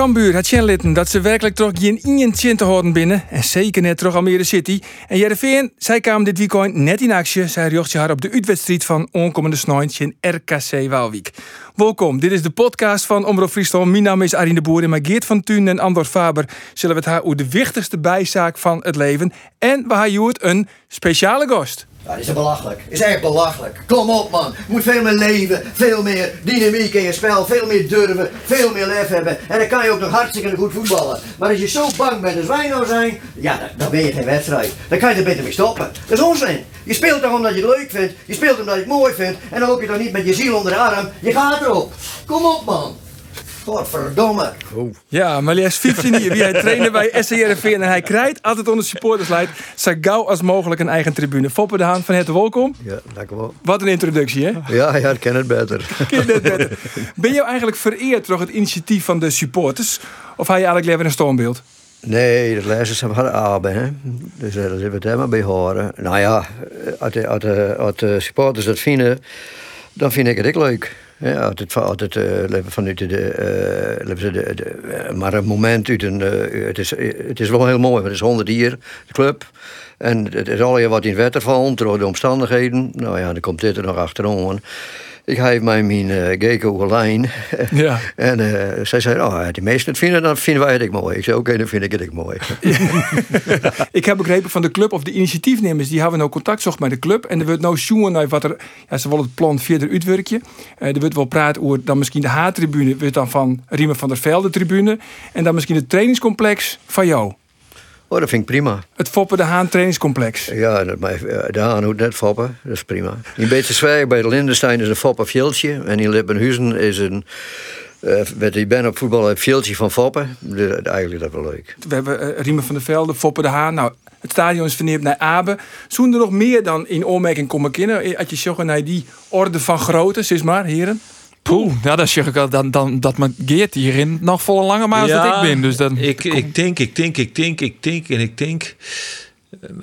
Cambuur had litten dat ze werkelijk toch geen ingen te houden binnen. En zeker net terug Almere City. En Jereveen, zij kwamen dit weekend net in actie. Zij rjocht je haar op de uitwedstrijd van onkomende snointje in RKC Waalwijk. Welkom, dit is de podcast van Omroep Friesland. Mijn naam is Arine de Boer en mijn Geert van Thun en Andor Faber zullen we het haar over de wichtigste bijzaak van het leven. En we hebben een speciale gast. Ja, dat is belachelijk. Is echt belachelijk. Kom op man. Je moet veel meer leven, veel meer dynamiek in je spel, veel meer durven, veel meer lef hebben. En dan kan je ook nog hartstikke goed voetballen. Maar als je zo bang bent als wij nou zijn, ja, dan, ben je geen wedstrijd. Dan kan je er beter mee stoppen. Dat is onzin. Je speelt toch omdat je het leuk vindt, je speelt omdat je het mooi vindt. En dan loop je toch niet met je ziel onder de arm. Je gaat erop. Kom op man. Godverdomme. Ja, maar hij is 15 jaar. Wie hij trainde bij SCRV en hij krijgt altijd onder supportersleid zo gauw als mogelijk een eigen tribune. Foppe de Haan van het welkom. Ja, dankjewel. Wat een introductie, hè? Ja, ja, ik ken het beter. Ken het beter. Ben je eigenlijk vereerd door het initiatief van de supporters? Of hij je eigenlijk liever een stoombeeld? Nee, de lezers hebben hadden aben, hè. Dus daar zitten we het helemaal bij horen. Nou ja, als de, als de, als de supporters dat vinden, dan vind ik het ook leuk. Ja, altijd, altijd uh, vanuit de, uh, de, de, de, maar een moment uit een. Uh, het, is, het is wel heel mooi, want het is 100 jaar, de club. En het is al wat in het wetter valt, door de omstandigheden. Nou ja, dan komt dit er nog achterom. Ik heb mij mijn uh, lijn. Ja. en uh, zij zei, oh, die meesten het vinden, dan vinden wij het ook mooi. Ik zei, oké, dan vind ik het ook mooi. ik heb begrepen van de club, of de initiatiefnemers, die hebben nou contact zocht met de club. En er wordt nou zoeken naar wat er, ja, ze willen het plan verder uitwerken. Uh, er wordt wel praten over dan misschien de H-tribune, wordt dan van Riemen van der Velde tribune. En dan misschien het trainingscomplex van jou. Oh, dat vind ik prima. Het Foppen de Haan trainingscomplex. Ja, dat, de Haan hoeft net Foppen. Dat is prima. In Beterswijk bij de Lindenstein is een Foppen Fjelltje. En in Lippenhuizen is een... Uh, ik ben op voetbal het veeltje van Foppen. Dus eigenlijk dat wel leuk. We hebben uh, Riemen van der Velde, Foppen de Haan. Nou, het stadion is verneerd naar Abe. Zoen er nog meer dan in oormerking komen kinderen? Had je zeggen naar die orde van grootte, zeg maar, heren? Poeh, ja, dat zeg ik al, dan, dan, dat me Geert hierin nog volle lange maar ja, dat ik ben. Dus dan ik, ik denk, ik denk, ik denk, ik denk en ik denk.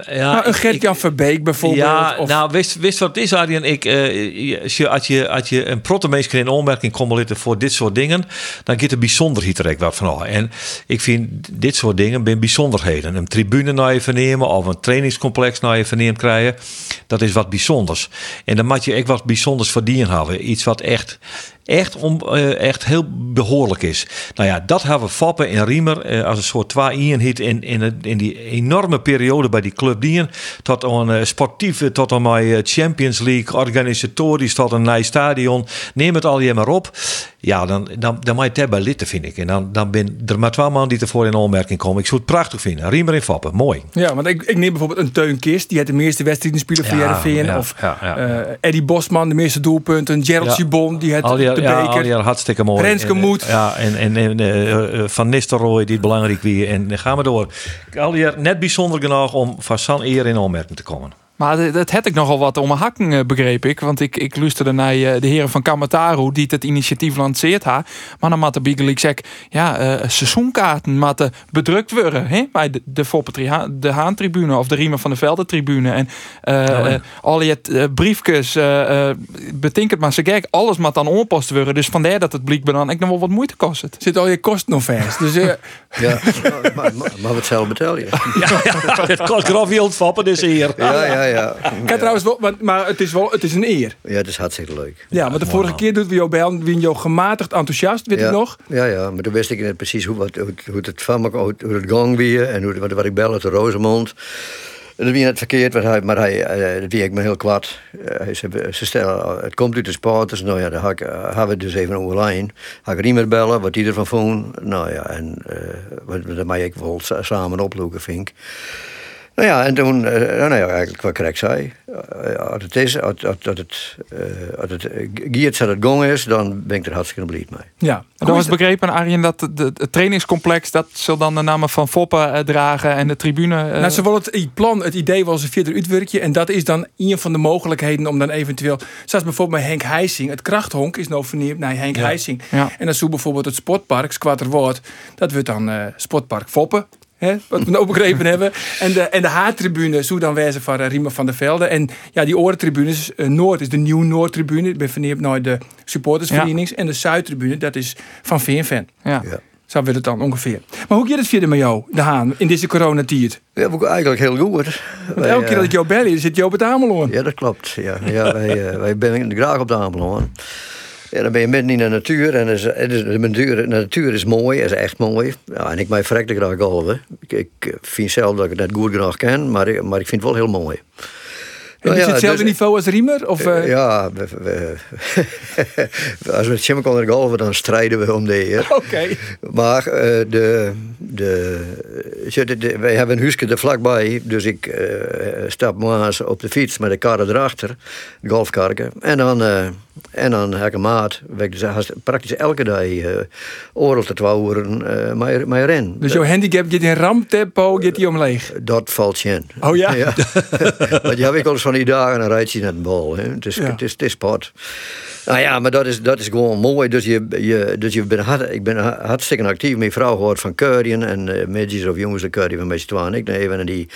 Ja, nou, een Gert-Jan Verbeek bijvoorbeeld. Ja, of... nou, wist, wist wat het is, Arjen? Ik, uh, als, je, als, je, als je een protomees in onmerking komt voor dit soort dingen, dan gaat er bijzonder hier wat van. En ik vind dit soort dingen ben bijzonderheden. Een tribune naar je vernemen of een trainingscomplex naar je vernemen krijgen, dat is wat bijzonders. En dan moet je echt wat bijzonders verdienen hebben. Iets wat echt echt, om, uh, echt heel behoorlijk is. Nou ja, dat hebben Foppen en Riemer uh, als een soort twee hit in, in, in die enorme periode bij die club dienen. Tot een uh, sportieve, tot een uh, Champions League, organisatorisch, tot een nieuw stadion. Neem het al je maar op. Ja, dan, dan, dan moet je het hebben litten, vind ik. En dan, dan ben er maar twee man die ervoor in aanmerking komen. Ik zou het prachtig vinden. Riemer en Foppen, mooi. Ja, want ik, ik neem bijvoorbeeld een Teun Kist. Die had de meeste wedstrijden spelen voor ja, Ja, of ja, Eddie Bosman, de meeste doelpunten. Gerald Gibon, die had de beker. Ja, hartstikke mooi. Renske Moed. Ja, en, en, en uh, Van Nistelrooy, die het belangrijk wie. En dan gaan we door. Al net bijzonder genoeg om van San eer in aanmerking te komen. Maar dat had ik nogal wat om mijn hakken, eh, begreep ik. Want ik, ik luisterde naar eh, de heren van Kamataru, die het initiatief lanceert ha. Maar dan de Biegel zeg, ja, uh, seizoenkaarten moeten bedrukt worden. Hè? Bij de, de de Haantribune of de Riemen van de Velden-tribune. En uh, al je briefjes, uh, betink het maar ze gek, alles moet dan onpost worden. Dus vandaar dat het blik dan ik nog wel wat moeite kost. Het. Zit al je kosten nog vast. Dus, ja, maar, maar, maar wat zelf betalen je? ja, ja, het kost graf fappen dus hier. Ja, ja, ja. Kijk, trouwens wel, maar, het is wel, het is een eer. Ja, het is hartstikke leuk. Ja, maar de vorige keer doet we jou bij wie jou gematigd enthousiast, weet ja, ik nog? Ja, ja, maar toen wist ik net precies hoe, wat, hoe, hoe het van me, hoe, hoe het gang weer en hoe, wat, wat ik belde te Rosemond. Dat wie net verkeerd, maar hij, maar hij, dat wie ik me heel kwaad. Uh, ze, ze stellen, het komt uit de sporters. Nou ja, dan ga ik, hebben we dus even online. Ga ik Riemer bellen, wat die ervan vond. Nou ja, en uh, dat mag ik wel samen oplopen, vind ik. Nou ja, en toen, eh, nou ja, eigenlijk wat ik zei. eh, als het is, als, als, als het, eh, als het eh, giert dat het gong is, dan ben ik er hartstikke blij mee. Ja. En dan was begrepen, Arjen, dat de- de- het trainingscomplex... dat zal dan de namen van Foppen eh, dragen en de tribune... eh, Nou, ze willen het, het plan, het idee was een verder uitwerkje. En dat is dan een van de mogelijkheden om dan eventueel... Zoals bijvoorbeeld bij Henk Heising. Het krachthonk is nou vernieuwd naar Henk Heising. Ja. En dan zo bijvoorbeeld het sportpark, Squatterwoord. Dat wordt dan eh, sportpark Foppen. Hè, wat we nou begrepen hebben. En de, en de Haartribune zou dan wezen van uh, Riemer van der Velde. En ja, die orentribunes, eh, Noord is de Nieuw Noordtribune. Ik ben verneerd naar de supportersvereniging. En de Zuidtribune, dat is van VNFan. ja. Ja. Zo wil het dan ongeveer. Maar hoe gaat het verder met jou, De Haan, in deze coronatijd? Ja, ook eigenlijk heel goed. Want elke keer dat ik jou bel, zit je op het Ameloon. Ja, dat klopt. Ja, ja wij, eh, wij zijn graag op de Ameland. Ja, dan ben je midden in de natuur en is, is, de, natuur, de natuur is mooi, is echt mooi. Ja, en ik mij verrekte graag golven. Ik, ik vind zelf dat ik het net goed genoeg ken, maar, ik- maar ik vind het wel heel mooi. En Nou is ja, het hetzelfde dus- niveau als Riemer? Of, eh, Ja, we, we- als we het Jim konden golven, dan strijden we om de eer. Oké. Maar eh, de, de, de, de- wij hebben een huisje er vlakbij, dus ik eh, stap maar op de fiets met de kar erachter, de golfkarken. En dan, eh, en dan heb ik een maat, dus praktisch elke dag uh, oorlog te twouwen uh, met, met ren. Dus jouw handicap gaat in ramtempo, gaat die omleeg? Dat valt je in. Oh ja? Want je hebt wel eens van die dagen, dan rijd je naar de bal. Hè. Het, is, Ja. het, is, het is sport. Nou ja, maar dat is, dat is gewoon mooi. Dus, je, je, dus je ben hard, ik ben ha- hartstikke actief. Mijn vrouw hoort van keurien en uh, of jongens de keurien van mij twaalf. Ik neem en die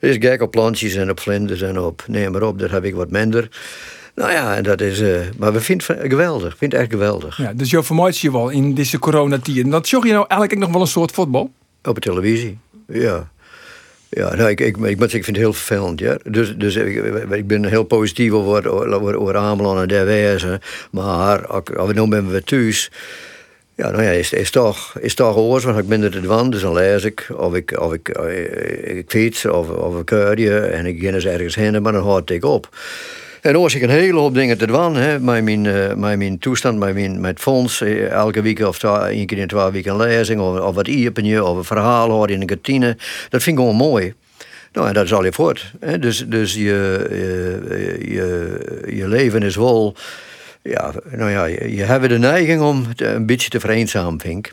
is gek op plantjes en op vlinders en op neem maar op. Dat heb ik wat minder. Nou ja, dat is, uh, maar we vinden het geweldig. Ik vind het echt geweldig. Ja, dus jou vermoeit je wel in deze coronatijd. En dat zag je nou eigenlijk nog wel een soort voetbal? Op de televisie, ja. Ja, nou, ik, ik, ik, ik vind het heel vervelend. Ja. Dus, dus ik, ik ben heel positief over, over, over Amelon en derwijze. Maar als we nu ben we thuis. Ja, nou ja, is, is toch, is toch oors, want ik ben er dus dan lees ik. Of ik, of ik, ik fiets, of, of ik keurje en ik ga eens ergens heen, maar dan houd ik op. En dan was ik een hele hoop dingen te doen. Hè. Met, mijn, met mijn toestand, met, mijn, met fonds. Uh, elke week of één keer in twee weken een lezing. Of, of wat iepenje, of een verhaal horen in een kantine. Dat vind ik gewoon mooi. Nou, en dat is al je voort. Hè. Dus, dus je, je, je, je leven is wel... Ja, nou ja, je, je hebt de neiging om te, een beetje te vereenzamen, vind ik.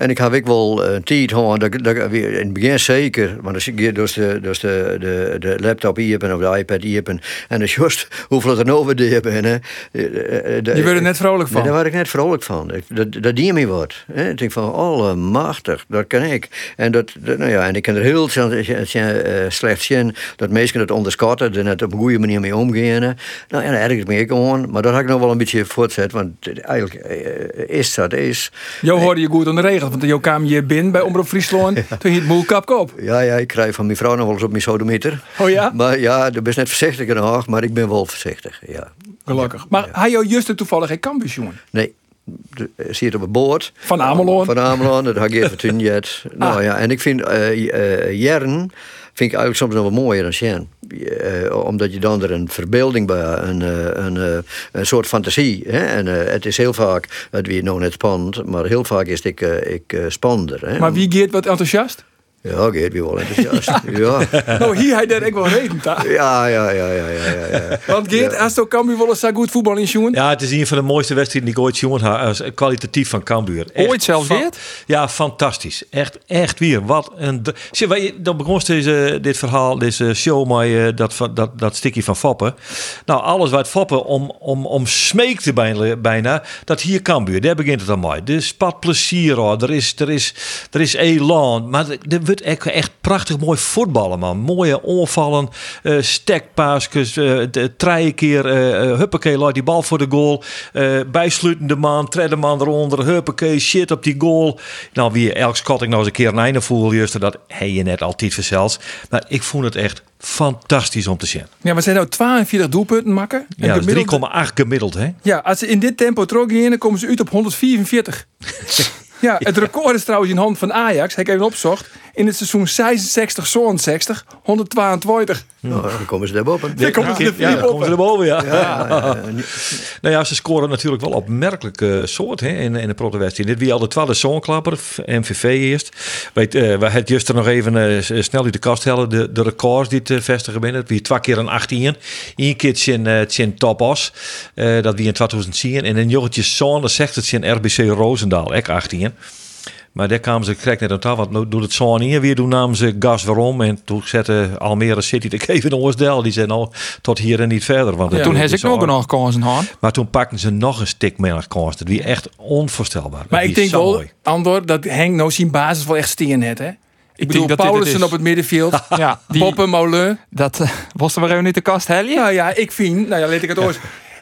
En ik heb ik wel een tijd gehad, dat, dat, in het begin zeker, want als ik dus de, dus de, de, de laptop hier of de iPad hier en dan just hoeveel er over de ben. Je werd er net vrolijk van. Daar word ik net vrolijk van. Dat, dat die me wordt. Ik denk van, allemachtig, dat kan ik. En, dat, dat, nou ja, en ik kan er heel slecht zien dat mensen dat onderschatten, er net op een goede manier mee omgaan. Nou ja, daar erg ik me gewoon, maar dat had ik nog wel een beetje voortzet, want eigenlijk is dat is. Jo hoorde je goed aan de regels, want jou kwam je binnen bij Omroep Friesland, ja. toen hield moel kapkop op. Ja, ja, ik krijg van mijn vrouw nog wel eens op mijn sodometer. Oh ja? Maar ja, dat is net voorzichtiger nog, maar ik ben wel voorzichtig, ja. Gelukkig. Maar ja. hij jou juist toevallig geen campus, jongen? Nee. Zit op het boord. Van Amelon. Van Amelon, dat had ik even toen jet. Nou ah. ja, en ik vind uh, uh, Jern vind ik eigenlijk soms nog wel mooier dan Sjen. Uh, omdat je dan er een verbeelding bij, een, een, een soort fantasie. Hè? En het is heel vaak, het wie nog net spannend, maar heel vaak is ik, ik spannender. Hè? Maar wie geeft wat enthousiast? Ja, Geert wie wel enthousiast. ja. Nou, hier hij daar ik wel reden, ja, ja, ja, ja, ja, ja. Want Geert, als je Cambuur wel eens zo goed voetbal in jongen? Ja, het is een van de mooiste wedstrijden die ik ooit jongen had, kwalitatief van Cambuur. Ooit zelfs Geert? Ja, fantastisch. Echt, echt weer. Wat een... Zie, wij, dan begon deze, dit verhaal, deze show met dat, dat, dat stukje van Foppen. Nou, alles wat Foppen om, om, om smeekte bijna, bijna, dat hier Cambuur, daar begint het aan mij. Er is pad plezier, hoor. Er is, er is, er is elan, maar er wordt echt, echt prachtig mooi voetballen, man. Mooie onvallen, uh, stekpaasjes, uh, drie keer, uh, huppakee, laat die bal voor de goal. Uh, bijsluitende man, tredde man eronder, huppakee, shit op die goal. Nou, wie elk schat ik nou eens een keer een einde voel, juist dat hij je net altijd verzels. Maar ik vond het echt fantastisch om te zien. Ja, maar zijn nou 42 doelpunten maken. Ja, 3,8 gemiddeld, hè? Ja, als ze in dit tempo teruggaan, komen ze uit op 144. Ja, het record is trouwens in hand van Ajax. Heb ik even opgezocht. In het seizoen 66, 67, 122. Nou, dan komen ze daarboven. Dan komen ze er Ja, dan komen ze erboven, ja. Ja, ja, Nou ja, ze scoren natuurlijk wel opmerkelijke soort hè, in, in de protowedstrijd. Dit wie al de twaalfde zoonklapper, MVV eerst. Weet, eh we hadden juist er nog even eh, s- snel uit de kast hellen, de, de records die te vestigen binnen. Wie twee keer een 18, één keer in, uh, Topos, eh dat wie in 2010. En een jongetje zoon, dat zegt het in RBC Roosendaal, ook 18. Maar daar kwamen ze krijg net aan tafel, want nou doet het zo hier weer. Toen namen ze gas waarom en toen zette Almere City de even in Oostdel. Die zijn al tot hier en niet verder. Want het- Toen het heb is ik nog kansen gehad. maar toen pakten ze nog een stik meer kans. Dat wie echt onvoorstelbaar. Maar ik denk wel, mooi. Andor, dat Henk nou zijn basis wel echt steen heeft, hè? Ik bedoel, denk dat dit het Paulussen is. op het middenveld, Ja, die, Poppen, Molen. dat eh, was er maar even niet de kast, Helje? Nou ja, ik vind, nou ja, let ik het ooit.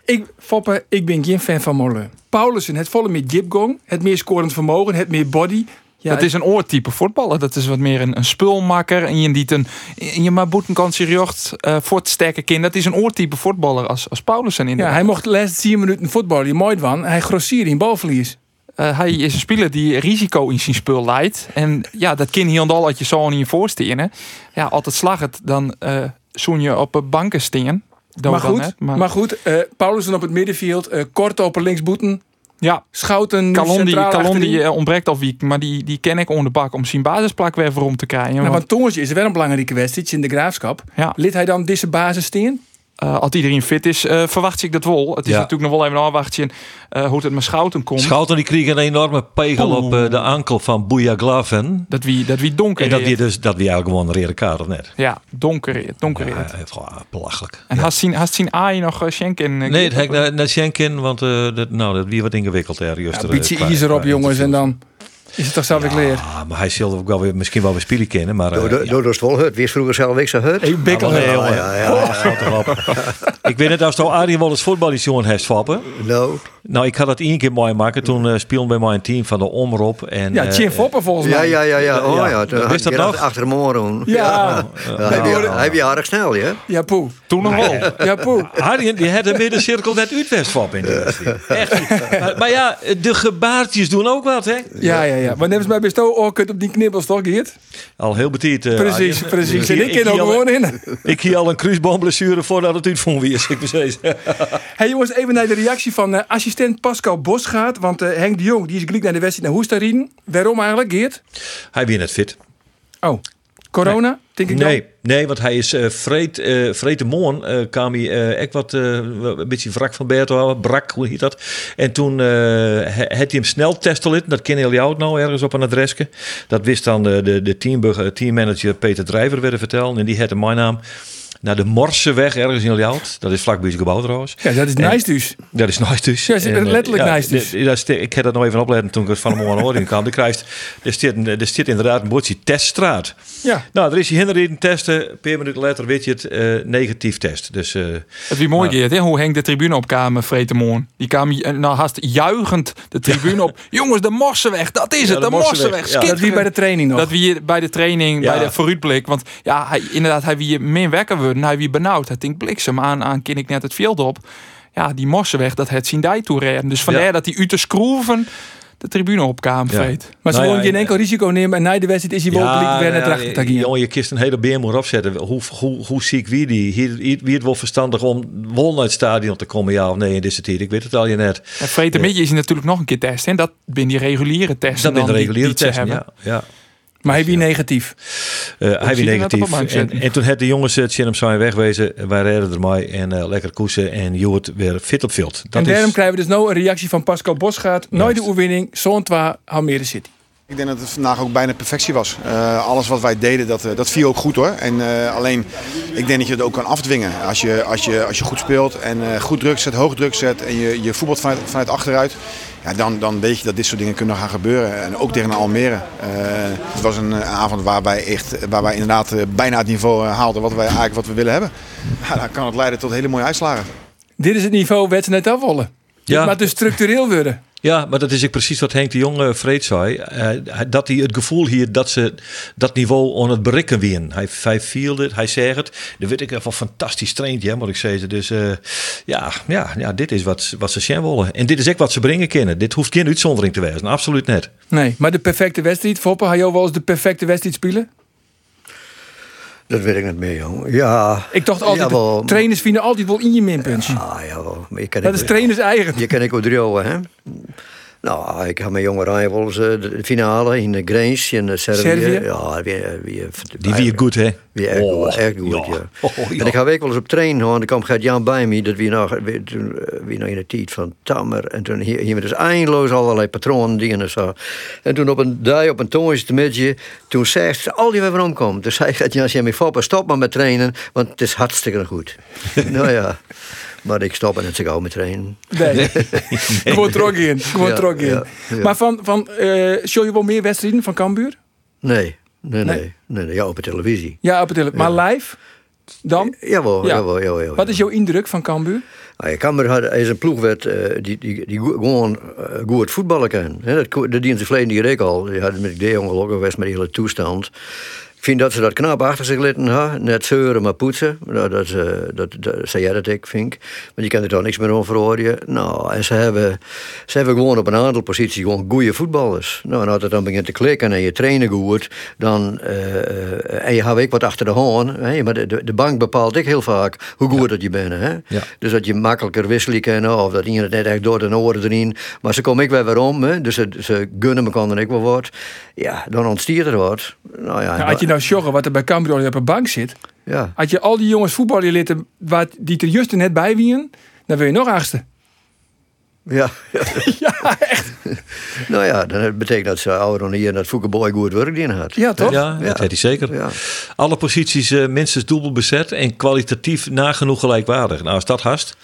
Ik, Foppe, ik ben geen fan van Molen. Paulussen, het volle meer gipgong, het meer scorend vermogen, het meer body. Ja, dat is een oortype voetballer. Dat is wat meer een, een spulmakker. En je die een, en je maar boeten kan serieus eh voor het sterke kind. Dat is een oortype voetballer als, als Paulussen ja, hij mocht de laatste 10 minuten voetballen, mooi van. Hij grossierde in balverlies. Eh, hij is een speler die risico in zijn spul leidt. En ja, dat kind hier en al dat je zo in je voorstenen. Ja, altijd slag het, dan eh zoen je op een banken steen. Maar goed, net, maar, goed eh, Paulussen op het middenveld, eh, kort op linksboeten, ja, Schouten nu Kalon die, centraal Kalon achterin. die eh, ontbreekt al week, maar die, die ken ik onder de bak om zijn basisplak weer voor om te krijgen. Nou, Want, is wel een belangrijke wedstrijd in de graafschap. ja, Lid hij dan deze basis steen? Eh, als iedereen fit is, eh, verwacht ik dat wel. Het is Ja. natuurlijk nog wel even afwachten eh hoe het met Schouten komt. Schouten die kreeg een enorme pegel op eh, de ankel van Booya Glaven. dat wie, dat wie donker En dat is. wie dus dat wie eigenlijk gewoon een rode kaart of net. Ja, donker is. Donker is. Ja, gewoon belachelijk. En Ja. hast zien, hast zien Aai nog uh, Schenken? Nee, het heb ik naar, Schenken, want eh, dat, nou, dat wie wat ingewikkeld Ja, er, een beetje erop, qua jongens, en dan is het toch zelf weer leer. Ja, maar hij zal ook wel weer, misschien wel weer spelen kennen, maar... eh, Door de- ja. door de wel hut. Wie is vroeger zelf ik zo hut? Hey, bikkel, nee, jongen. ja, ja, Oh, ik weet niet of je Arie wel eens voetballisjoen heeft vappen. Nou, Nou, ik had dat één keer mooi maken. Toen eh speelde bij mij een team van de Omroep. En, Ja, eh, Chin Foppen volgens ja, mij. ja, ja, ja. Oh Ja, ja, wist toen dat je nog? achter de moren. Ja, Hij was aardig snel, ja. ja, poe. Toen nog wel. Ja, poe. Harry, die had een middencirkel net uitwestfap in de. Echt. Maar, maar ja, de gebaartjes doen ook wat, hè? Ja, ja, ja. Maar nemen ze mij best ook oh, op die knibbels, toch, Geert? Al heel betiet. eh, Precies, Arjen. precies. Dus En ik ken ook gewoon in. Ik hier al een kruisboomblessure voordat het uitvond wie is. Ik precies. Hey jongens, even naar de reactie van eh, assistent Pascal Bosgaard. Want eh, Henk de Jong, die is gelijk naar de wedstrijd naar Hoestarien. Waarom eigenlijk, Geert? Hij weer net fit. Oh, corona, denk ik dan? Nee, nee, want hij is eh vreed, eh vreed de moon. eh kwam hij eh echt wat, eh, een beetje wrak van Berto, brak, hoe heet dat. En toen eh had hij hem snel testen. Dat kennen jullie ook nou ergens op een adresje. Dat wist dan de, de, de teammanager Peter Drijver werden vertellen. En die had mijn naam naar de Morseweg ergens in Ljout. Dat is vlakbij het gebouw trouwens. Ja, dat is En- nice dus. Dat is nice dus. Ja, is En, eh, letterlijk nice dus. de- ik heb dat nog even opletten toen ik het van de morgen hoorde kwam. Er, krijgt, er, zit, er zit inderdaad een bordje teststraat. Ja. Nou, er is hier hinderreden testen. Een paar minuten later weet je het, eh, negatief test. Dus eh, Het wie mooi Geert, hè? hoe Henk de tribune opkwam, Vretemoorn. Die kwam eh, nou haast juichend de tribune op. Jongens, de Morsenweg, dat is Ja, het, de de Morsenweg, Morsenweg. ja. Dat wie bij de training nog. Dat wie bij de training, Ja. bij de vooruitblik. Want ja, hij, inderdaad, hij wie meer wekker worden. Hij wie benauwd. Hij denkt bliksem aan, aan ken ik net het veld op. Ja, die Morsenweg, dat het zien die toe redden. Dus vandaar Ja. dat hij uit de schroeven de tribune Ja. vreet. maar ze Nou ja, willen geen en- enkel risico nemen. En na de wedstrijd is hij wel gelijk weer naar ja, het je kist een hele beermoer opzetten. Hoe, hoe, hoe ziek wie die? Hier, hier, wie het wel verstandig om wel naar het stadion te komen, ja of nee? Is het hier. Ik weet het al je net. En Vreten Midje is natuurlijk nog een keer testen. En dat ben die reguliere testen. Dat ben de dan die- reguliere die testen, hebben. ja. Maar hij wie negatief. Eh, hij op negatief. En, en toen had de jongens het Chinnem zijn wegwezen. Wij reden er maar en eh, lekker koersen. En Joert weer fit op veld. Dat en daarom is, krijgen we dus nou een reactie van Pascal Bosgaard. Nooit de oefening, zo'n twa Almere City. Ik denk dat het vandaag ook bijna perfectie was. Eh, alles wat wij deden, dat, dat viel ook goed hoor. En eh, alleen, ik denk dat je het ook kan afdwingen. Als je, als je, als je goed speelt en eh, goed druk zet, hoog druk zet en je, je voetbalt vanuit, vanuit achteruit. Ja, dan, dan weet je dat dit soort dingen kunnen gaan gebeuren. En ook tegen Almere. Eh, het was een eh, avond waar wij, echt, waar wij inderdaad eh, bijna het niveau haalden wat wij eigenlijk wat we willen hebben. Ja, dan kan het leiden tot hele mooie uitslagen. Dit is het niveau wedstrijd afvallen. Ja. Maar dus structureel worden. Ja, maar dat is ook precies wat Henk de Jonge vreed zei. Eh, dat hij het gevoel hier dat ze dat niveau aan het bereiken wien. Hij, hij viel het, hij zegt het. Dan weet ik even fantastisch traint, ja, moet ik zeggen. Dus eh, ja, ja, ja, dit is wat, wat ze zien willen. En dit is ook wat ze brengen kunnen. Dit hoeft geen uitzondering te wezen, absoluut net. Nee, maar de perfecte wedstrijd, Foppe, had je wel eens de perfecte wedstrijd spelen? Dat weet ik niet meer, jong. Ja. Ik dacht altijd, jawel. trainers vinden altijd wel in je minpuntje. Ah, jawel. Maar je kan Dat is trainers eigen. Je kan ik ook hè? Nou, ik heb mijn jonge eens eh, de finale in de Grange in eh, Servië. Servië? Ja, wie, wie, Die wie goed, hè? Wie echt Oh, goed, echt goed, ja. Oh, ja. En ik ga week wel eens op trainen hoor. En dan kwam Gert Jan bij me. Dat wie nog, wie, toen, eh, wie nog in de tijd van Tammer. En toen hier, hier dus eindeloos allerlei patronen dingen en zo. En toen op een dag, op een midden, toen zei ze, al die weer waarom komt. Dus zei Gert Jan, als je foppen, stop maar met trainen. Want het is hartstikke goed. nou ja. Maar ik stop er net zo gauw met trainen. Nee. Gewoon trok in. Gewoon Ja, trok in. ja, ja. Maar van, van eh show je wel meer wedstrijden van Cambuur? Nee, nee, Nee? nee. nee, nee. Ja, op de televisie. Ja, op het tele- Maar live? Dan? Jawel, Ja. jawel, jawel, jawel. Wat is jouw indruk van Cambuur? Nou, ja, Cambuur had, is een ploegwet eh, die, die, die gewoon eh, goed voetballen kan. Hè, dat, dat dient ze verleden ook al. Die hadden met de ongeluk geweest met die hele toestand. Ik vind dat ze dat knap achter zich hebben. Net zeuren, maar poetsen. Nou, dat, eh, dat, dat zei jij dat ik, vind ik. Maar je kan er toch niks meer over. Nou, en ze hebben, ze hebben gewoon op een aantal posities gewoon goede voetballers. Nou, en als het dan begint te klikken en je trainen goed, dan, eh, en je gaat ook wat achter de. Hè, maar de, de, bank bepaalt ik heel vaak hoe goed dat je bent. Hè? Ja. Dus dat je makkelijker wisselen kan, of dat iemand het net echt door de oren erin. Maar ze komen ik weer weer om, hè? dus ze, ze gunnen me dan ik wel wat. Ja, dan ontstiert er wat. Nou ja, had je nou sjoggen wat er bij Cambuur op een bank zit. ja. Had je al die jongens voetballen litten wat die er juist net bij wien, dan wil je nog achtste. Ja, Ja, echt. nou ja, dan betekent dat ze ouder dan hier en dat Foukeboy goed werk in had. Ja, toch? Ja, dat Ja. had hij zeker. Ja. Alle posities eh, minstens dubbel bezet en kwalitatief nagenoeg gelijkwaardig. Nou, als dat hast,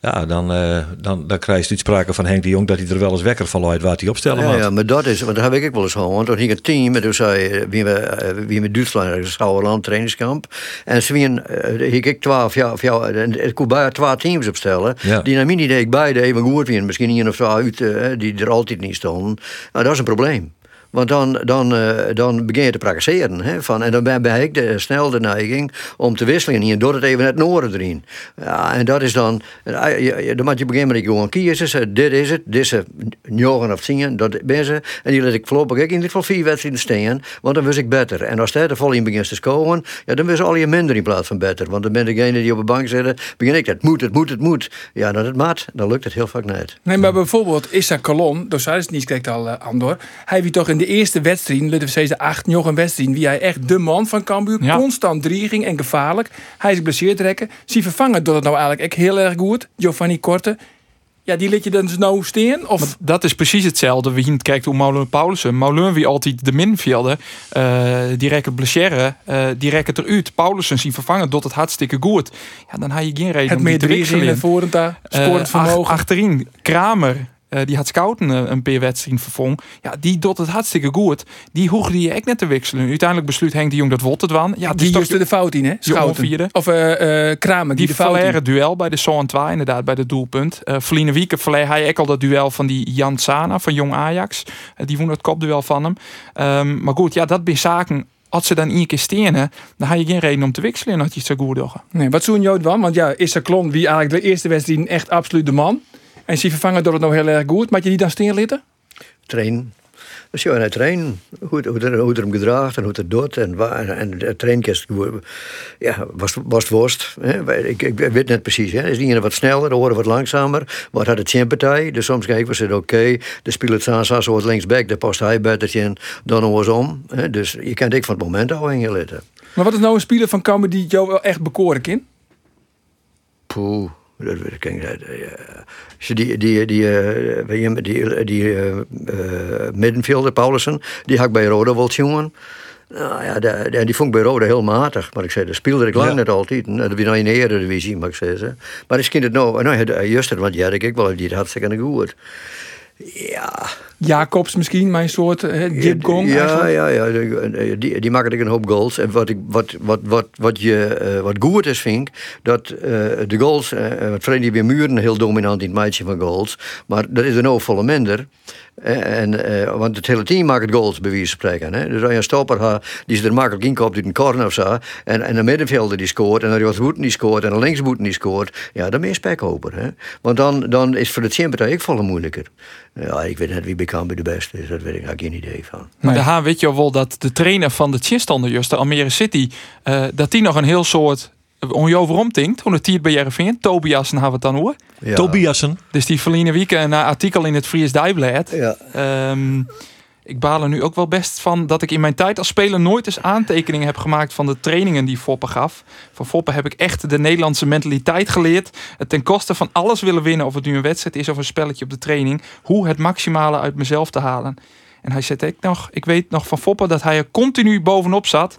ja, dan, eh, dan, dan krijg je niet sprake van Henk de Jong dat hij er wel eens wekker van luidt waar hij opstellen Ja, moet. ja, maar dat is, want dat heb ik ook wel eens gehoord. Toen ging een team, en toen zei eh, wie we, eh, wie met Duitsland, een Schouwerland trainingskamp. En ze wien, uh, ik twaalf jaar, of ja, en ik kon bij twaalf teams opstellen. Ja. Die naar mij niet ik beide even goed wien. Misschien één of twee uit, die er altijd niet stonden. Nou, dat is een probleem. Want dan, dan, eh, dan begin je te praktiseren. Hè, van, en dan ben, ik de, snel de neiging om te wisselen. Hier door het even het noorden erin. Ja, en dat is dan. eh, je- Dan moet je beginnen met gewoon kiezen. Dit is het. Het. Njogen of zingen. Dat ben ze. En die laat ik voorlopig in ieder geval vier wedstrijden staan. Want dan wist ik beter. En als dat er vol in begint te scoren. Ja, dan wist al je minder in plaats van beter. Want dan ben degene die op de bank zitten. Begin ik. Het moet, het moet, het moet. Ja, dat het maat. Dan lukt het heel vaak niet. Nee, maar bijvoorbeeld Issa Colon, door is niet kijkt al aan door. Hij wie toch in de eerste wedstrijd, zeggen de acht nog een wedstrijd, wie hij echt de man van Cambuur, Ja. constant dreiging en gevaarlijk. Hij is geblesseerd rekken. Zie vervangen door het nou eigenlijk echt heel erg goed. Giovanni Korte. Ja, die liet je dan dus nou steen? Of Dat is precies hetzelfde. We zien kijkt hoe Molen Paulussen. Molen wie altijd de minvelder. eh die rekken blessure. eh die rekken eruit. Paulussen zien vervangen tot het hartstikke goed. Ja, dan had je geen reden het om die te wisselen. en voor en daar. Eh, ach- vermogen. achterin, Kramer. Eh, die had Scouten eh, een paar wedstrijden vervong. Ja, die doet het hartstikke goed. Die hoegde je echt net te wisselen. Uiteindelijk besluit Henk de Jong dat wordt het wan. Ja, die dus toch juist de fout in, hè? Schouten. Of eh Kramer, die, die de fout in. duel bij de Zoon 2, inderdaad, bij de doelpunt. Uh, Verliezen Wieken verleer hij ook al dat duel van die Jan Sana van Jong Ajax. Die won het kopduel van hem. Ehm, maar goed, ja, dat zijn zaken. Als ze dan één keer stenen, dan had je geen reden om te wisselen en had je het zo goed. Nee, wat zo'n Jood van? Want ja, Issa Klon, wie eigenlijk de eerste wedstrijd echt absoluut de man. En zie vervangen door het nou heel erg goed. Maar je die dan steen litten? trainen. Dus ja, en het trainen, hoe, hoe, er, hoe er hem gedraagt en hoe het doet. En, waar, en het trainkist, ja, was, was het worst. Hè? Ik, ik weet net precies. Hè? Is ene wat sneller, de horen wat langzamer. Maar het had het sympathie. Dus soms kijken we ze oké. de speelt het aan zo wat linksback. De past hij beter in dan andersom. Hè? Dus je kent ik van het moment al in je litten. Maar wat is nou een speler van Cambuur die jou wel echt bekoren kan? Poeh. Dat weet ik niet. Je Die, die, die, eh, je, die, die eh, eh, middenvelder, Paulussen, die had ik bij Roda wel jongen. Nou ja, die, die- die vond ik bij Roda heel matig. Maar ik zei, dat speelde ik lang Ja. net altijd. En Dat was nou in de Eredivisie, maar ik zei ze. Maar is kind het nou, nou juist, want ja, ik wel, die had hartstikke goed. Ja, Jacobs misschien, mijn soort uh, Jib Gong. Ja, eigenlijk. ja, ja. Die, die, die maken ik een hoop goals. En wat, ik, wat, wat, wat, wat, je, eh, wat goed is, vind ik, dat eh, de goals, uh, wat Freddy weer Muren heel dominant in het meidje van goals, maar dat is een overvolle minder. En, eh, want het hele team maakt goals, bij wie ze spreken. Hè? Dus als je een stopper hebt, die ze er makkelijk in koopt uit een corner of zo. En, en een middenvelder die scoort, en een rechtsboeten die scoort, en een linksboeten die scoort. Ja, dan ben je spekhoper. Hè? Want dan, dan is voor de teampartij ook volle moeilijker. Ja, ik weet net wie bekend bij de beste is, dat weet ik eigenlijk geen idee van. Maar de Haan weet je wel dat de trainer van de Chinstander, just de Almere City, uh, dat die nog een heel soort on je overom tinkt, hoe het hier bij Jereveen, Tobiasen hebben we het dan hoor. Ja. Tobiasen. Dus die verliezen week een artikel in het Fries Dijblad. Ja. Um, ik baal er nu ook wel best van dat ik in mijn tijd als speler nooit eens aantekeningen heb gemaakt van de trainingen die Foppe gaf. Van Foppe heb ik echt de Nederlandse mentaliteit geleerd. Het ten koste van alles willen winnen, of het nu een wedstrijd is of een spelletje op de training. Hoe het maximale uit mezelf te halen. En hij zegt ik nog, ik weet nog van Foppe dat hij er continu bovenop zat.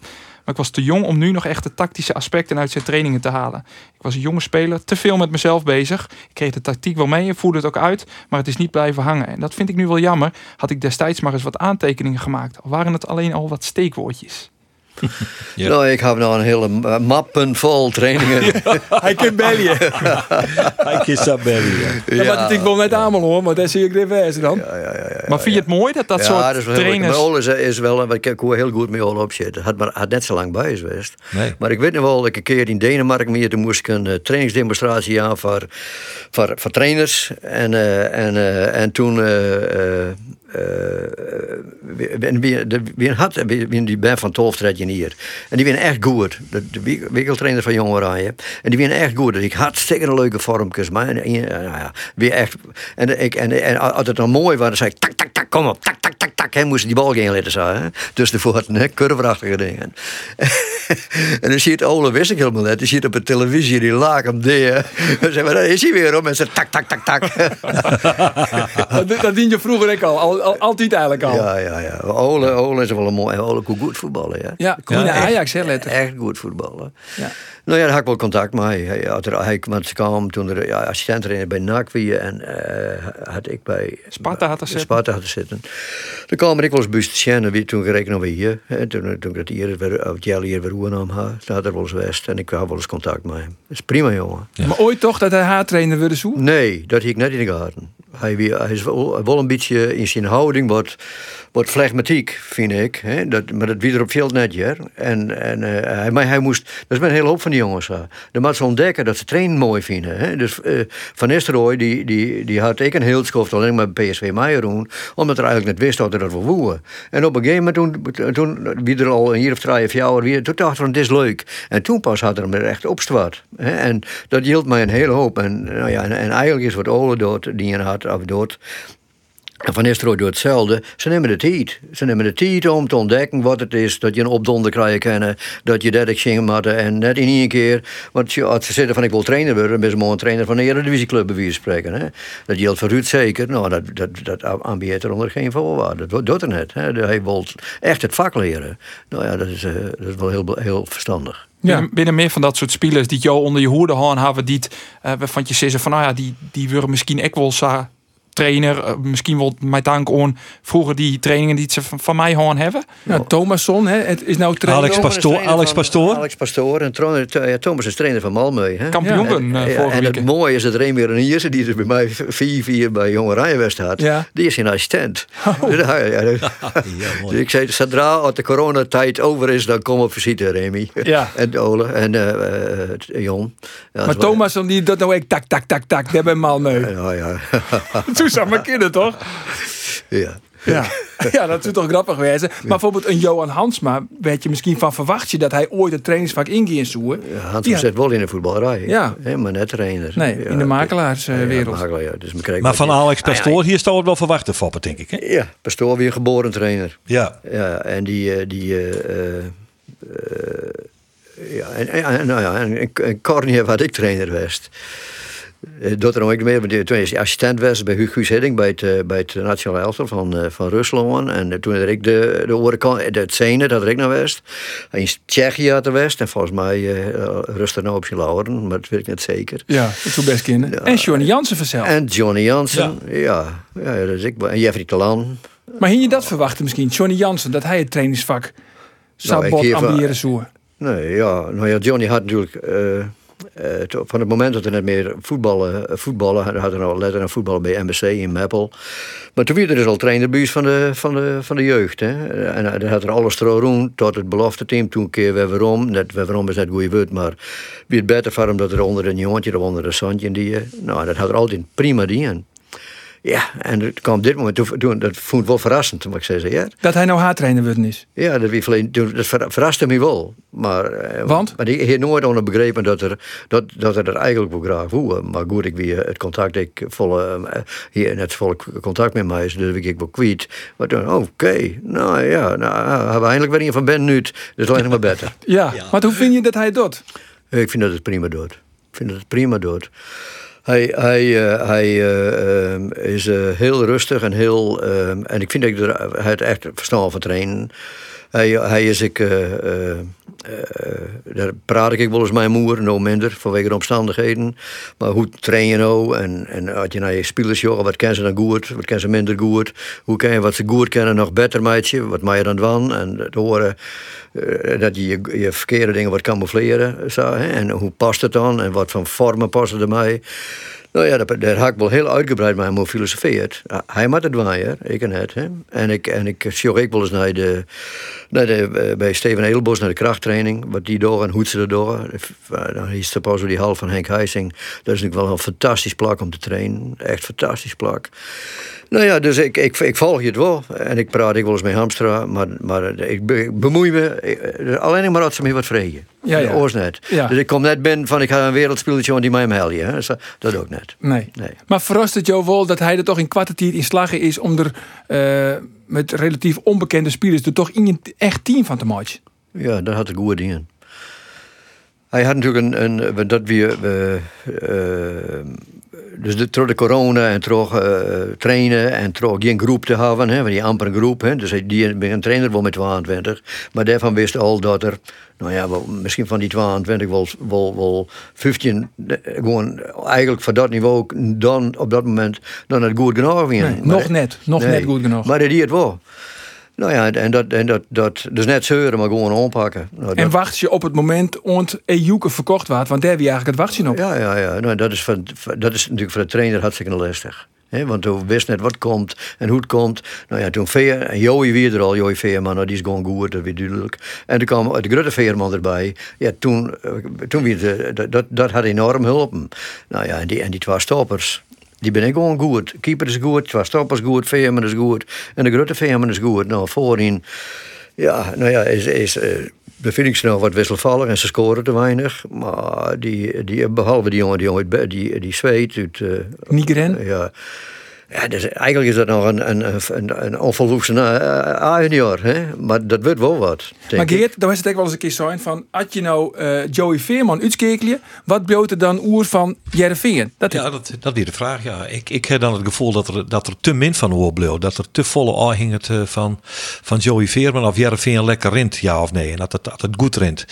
Maar ik was te jong om nu nog echt de tactische aspecten uit zijn trainingen te halen. Ik was een jonge speler, te veel met mezelf bezig. Ik kreeg de tactiek wel mee en voerde het ook uit, maar het is niet blijven hangen. En dat vind ik nu wel jammer. Had ik destijds maar eens wat aantekeningen gemaakt, al waren het alleen al wat steekwoordjes. Ja. Nou, ik heb nou een hele mappen vol trainingen. Hij kan bellen. Hij kan dat bellen. Ja, ja. ik wil net aan hoor, maar dat zie ik even wijzen dan. Ja, ja, ja, maar vind je het mooi dat dat soort dat is wel trainers... Heel, is, is wel, wat ik hoe heel goed mee al op zitten. Had, maar, had net zo lang bij geweest. Nee. Maar ik weet nog wel, dat ik een keer in Denemarken meer, toen moest ik een uh, trainingsdemonstratie aan voor, voor, voor trainers. En, uh, en, uh, en toen... wie had wie, die ben van 12 hier. En die winnen echt goed. De, de winkeltrainer van Jong Oranje. En die winnen echt goed. Dus ik hartstikke leuke vormpjes. Maar en, nou ja, weer echt. En, ik, en, als het dan mooi was, dan zei ik tak, tak, tak, kom op, tak, tak, tak, tak. Hij moest die bal gaan laten zijn. Dus de hè, curverachtige dingen. en dan zie je het Ole wist ik helemaal net. Die ziet op de televisie, die laag hem daar. Dan we, daar is hij weer om. En ze tak, tak, tak, tak. dat, dat dien je vroeger ook al, al, al, altijd eigenlijk al. Ja, ja, ja. Ole, Ole is wel een mooi. Ole kon goed voetballen, ja. Ja, ja, ja Ajax, hè, letter. Echt goed voetballen. Ja. Nou ja, daar had ik wel contact mee. Hij, had er, hij kwam toen er ja, assistent bij NAC weer en uh, had ik bij Sparta had er zitten. Sparta had er zitten. Toen kwam ik wel eens buiten wie toen gerekend over hier. Hè, toen, toen ik het hier weer, of Jelly hier weer nam had, toen had er wel eens west en ik had wel eens contact mee. Dat is prima, jongen. Ja. Maar ooit toch dat hij haar trainer wilde zoeken? Nee, dat had ik net in de gaten. Hij, hij is wel, een beetje in zijn houding wat, wat flegmatiek, vind ik. Hè? Dat, maar dat wie er op veel net, ja. En, en uh, hij, maar hij moest, dat is met een hele hoop van die jongens. Dan moet ze ontdekken dat ze trainen mooi vinden. Hè? Dus uh, Van Nistelrooy, die, die, die had ik een heel schoft alleen maar PSV Meijer doen, omdat er eigenlijk net wist dat er dat wel woe. En op een gegeven moment, toen, toen wie er al een jaar of drie of jaar toen dacht van, dit is leuk. En toen pas had er hem er echt opstwaard. En dat hield mij een hele hoop. En, nou ja, en, en eigenlijk is wat Ole dood, die je of dood, en Van Nistelrooy doet hetzelfde. Ze nemen de tijd. Ze nemen de tijd om te ontdekken wat het is. Dat je een opdonder krijgt kennen. Dat je dat ik zingen moet. En net in één keer. Want als ze zeggen van ik wil trainer worden. Dan ben je een trainer van de Eredivisieclub bij wie spreken. Hè? Dat geldt voor Ruud zeker. Nou, dat, dat, dat ambieert er onder geen voorwaarden. Dat doet er net. Hè? Hij wil echt het vak leren. Nou ja, dat is, uh, dat is wel heel, heel verstandig. Ja. Binnen, meer van dat soort spelers die jou onder je hoede houden hebben, die uh, waarvan je zeggen van nou ja, die, die willen misschien ook wel trainer, misschien wel mijn dank aan vroeger die trainingen die ze van, van mij gewoon hebben. Ja, Thomasson, hè, het is nou trainer. Alex Pastoor, Alex Pastoor. Alex Pastoor en ja, Thomas is trainer van Malmö. Hè? Kampioen ja, en, uh, en het mooie is dat een Ierse die er bij mij 4-4 bij Jonge Rijenwest had. Ja. Die is zijn assistent. Oh. ja, ja, dus ik zei, zodra als de coronatijd over is, dan kom op visite, Remy. Ja. en Ole en uh, Jon. Ja, maar Thomasson die dat nou ik tak, tak, tak, tak, daar bij Malmö. Ja, ja. Toen zag mijn kinderen toch? Ja. Ja. ja, dat is toch grappig wezen. Maar bijvoorbeeld een Johan Hansma, weet je misschien van verwacht je dat hij ooit het trainingsvak ingeeft zoeken? Ja, Hansma zit wel in de voetballerij. Ja. He, maar net trainer. Nee, ja, in de makelaarswereld. Ja, makelaar, ja. dus maar van Alex Pastoor, hier staat het wel verwachten, Foppen, denk ik. Hè? Ja, Pastoor weer geboren trainer. Ja. Ja, en die... die uh, uh, ja, en, en, nou ja, en, en Corny had ik trainer geweest. Eh, Dat er nog meer, want toen is hij assistent was bij Hugo Hidding bij het, eh, bij het nationale elftal van, eh, van Rusland. En toen had ik de, de orenkant, de scène dat ik naar West. Hij is Tsjechië de West en volgens mij uh, rust er nou op zijn lauren, maar dat weet ik niet zeker. Ja, dat zou best kennen. En Johnny Jansen vanzelf. En Johnny Jansen, ja. ja, dat is ik. En Jeffrey Talan. Maar ging je dat verwachten misschien? Johnny Jansen, dat hij het trainingsvak zou ik bot ambiëren. Nee, ja, nou ja, Johnny had natuurlijk. Eh, van het moment dat hij net meer voetballen, eh, voetballen had hij nou letter aan voetballen bij MBC in Meppel. Maar toen werd hij dus al trainer bij ons van de, van de, van de jeugd. Hè. En hij had er alles erover tot het belofte team. Toen keer we waarom. Net waarom is net goede woord, maar wie het beter voor dat er onder een jongetje of onder een zandje die. eh, Nou, dat had er altijd prima die. Ja, en het kwam op dit moment, toen, toen, dat vond ik wel verrassend, moet ik zeggen. Ja, Dat hij nou haartrainer worden is. ja, dat, dat ver- verraste me wel. Maar, eh, Want? Maar ik heb nooit onder begrepen dat er, dat, dat er, er eigenlijk wel graag voor. Maar goed, ik wie het contact, ik volle, eh, hier net volle contact met mij is, dus ik wel kwijt. Maar toen, oké, nou ja, nou, hebben we eindelijk weer een van Ben nu, dus alleen nog maar beter. Ja. maar hoe vind je dat hij doet? Ik vind dat het prima doet. Ik vind dat het prima doet. Hij, hij, eh, hij ehm, is eh, heel rustig en heel. ehm, en ik vind dat hij het echt verstand van trainen. Hij, is ik. eh, eh, eh, daar praat ik wel eens mijn moeder, nou minder, vanwege de omstandigheden. Maar hoe train je nou? En, en als je naar je spelers wat kennen ze dan goed, wat kennen ze minder goed? Hoe kan je wat ze goed kennen nog beter meidje? Wat mij dan dan? En te horen dat je, je je verkeerde dingen wat camoufleren. Zo, hè? En hoe past het dan? En wat voor vormen passen erbij? Nou ja, daar, daar ik wel heel uitgebreid met hem over gefilosofeerd. Ja, Hij maakt het waaien, ik en het. En ik, en ik zie ook wel eens naar de, naar de, eh, bij Steven Edelbos naar de krachttraining. Wat die door en hoe ze dat door. Eh, Dan is er pas op die hal van Henk Heising. Dat is natuurlijk wel een fantastisch plak om te trainen. Echt fantastisch plak. Nou ja, dus ik, ik, ik volg je het wel. En ik praat ik wel eens met Hamstra. Maar, maar ik be- ik bemoei me. eh, Alleen maar als ze me wat vregen. Ja, ja. Oors net. Ja. Dus ik kom net binnen van ik ga een wereldspelletje en die mij hem. Zo- Dat ook net. Nee. Nee. Maar verrast het jou wel dat hij er toch in kwartier in slagen is om er eh, met relatief onbekende spelers er toch in een echt team van te maken? Ja, dat had ik goede dingen. Hij had natuurlijk een, een dat we, eh, dus de, door de corona en toch eh, trainen en toch geen groep te hebben, hè, want die amper een groep, hè, dus die een trainer wel met 22, maar daarvan wist al dat er, nou ja, wel, misschien van die 22 wel, wel, wel 15, eh, gewoon eigenlijk van dat niveau dan op dat moment dan het goed genoeg. Nee, nog net, nog net goed genoeg. Maar dat die het wel. Nou ja, en dat, en dat, dat dus net zeuren, maar gewoon aanpakken. Nou, En wacht je op het moment ont Ejuke verkocht wordt, want daar heb je eigenlijk het wachtje op. ja, ja, ja. Nou, dat, is van, dat is natuurlijk voor de trainer hartstikke lastig. Hè, want toen wist net wat komt en hoe het komt. Nou ja, toen Veer, en Joey weer er al, Joey Veerman, nou, die is gewoon goed, dat weet duidelijk. En toen kwam de grote Veerman erbij. Ja, toen, eh, toen weer dat- dat, dat had enorm geholpen. Nou ja, en die, en die twee stoppers, die ben ik gewoon goed. Keeper is goed, twee stoppers goed, Veerman is goed. En de grote Veerman is goed. Nou, voorin, ja, nou ja, is, is, eh, ik snel wat wisselvallig en ze scoren te weinig. Maar die, die, behalve die jongen, die, jongen die, die zweet uit... Nigren? ja. Ja, dus eigenlijk is dat nog een, een, een, een onvolwassen uh, A-junior, hè? maar dat wordt wel wat. denk Maar ik. Geert, dan was het ook wel eens een keer zo van, als je nou eh, Joey Veerman uitskekelen, wat bloot er dan oer van Jereveen? Dat is Ja, dat, dat weer de vraag. Ja. Ik, ik heb dan het gevoel dat er, dat er te min van oor bleef. Dat er te volle aanhing het eh, van, van Joey Veerman of Jereveen lekker rint, ja of nee. En dat het, dat het goed rint.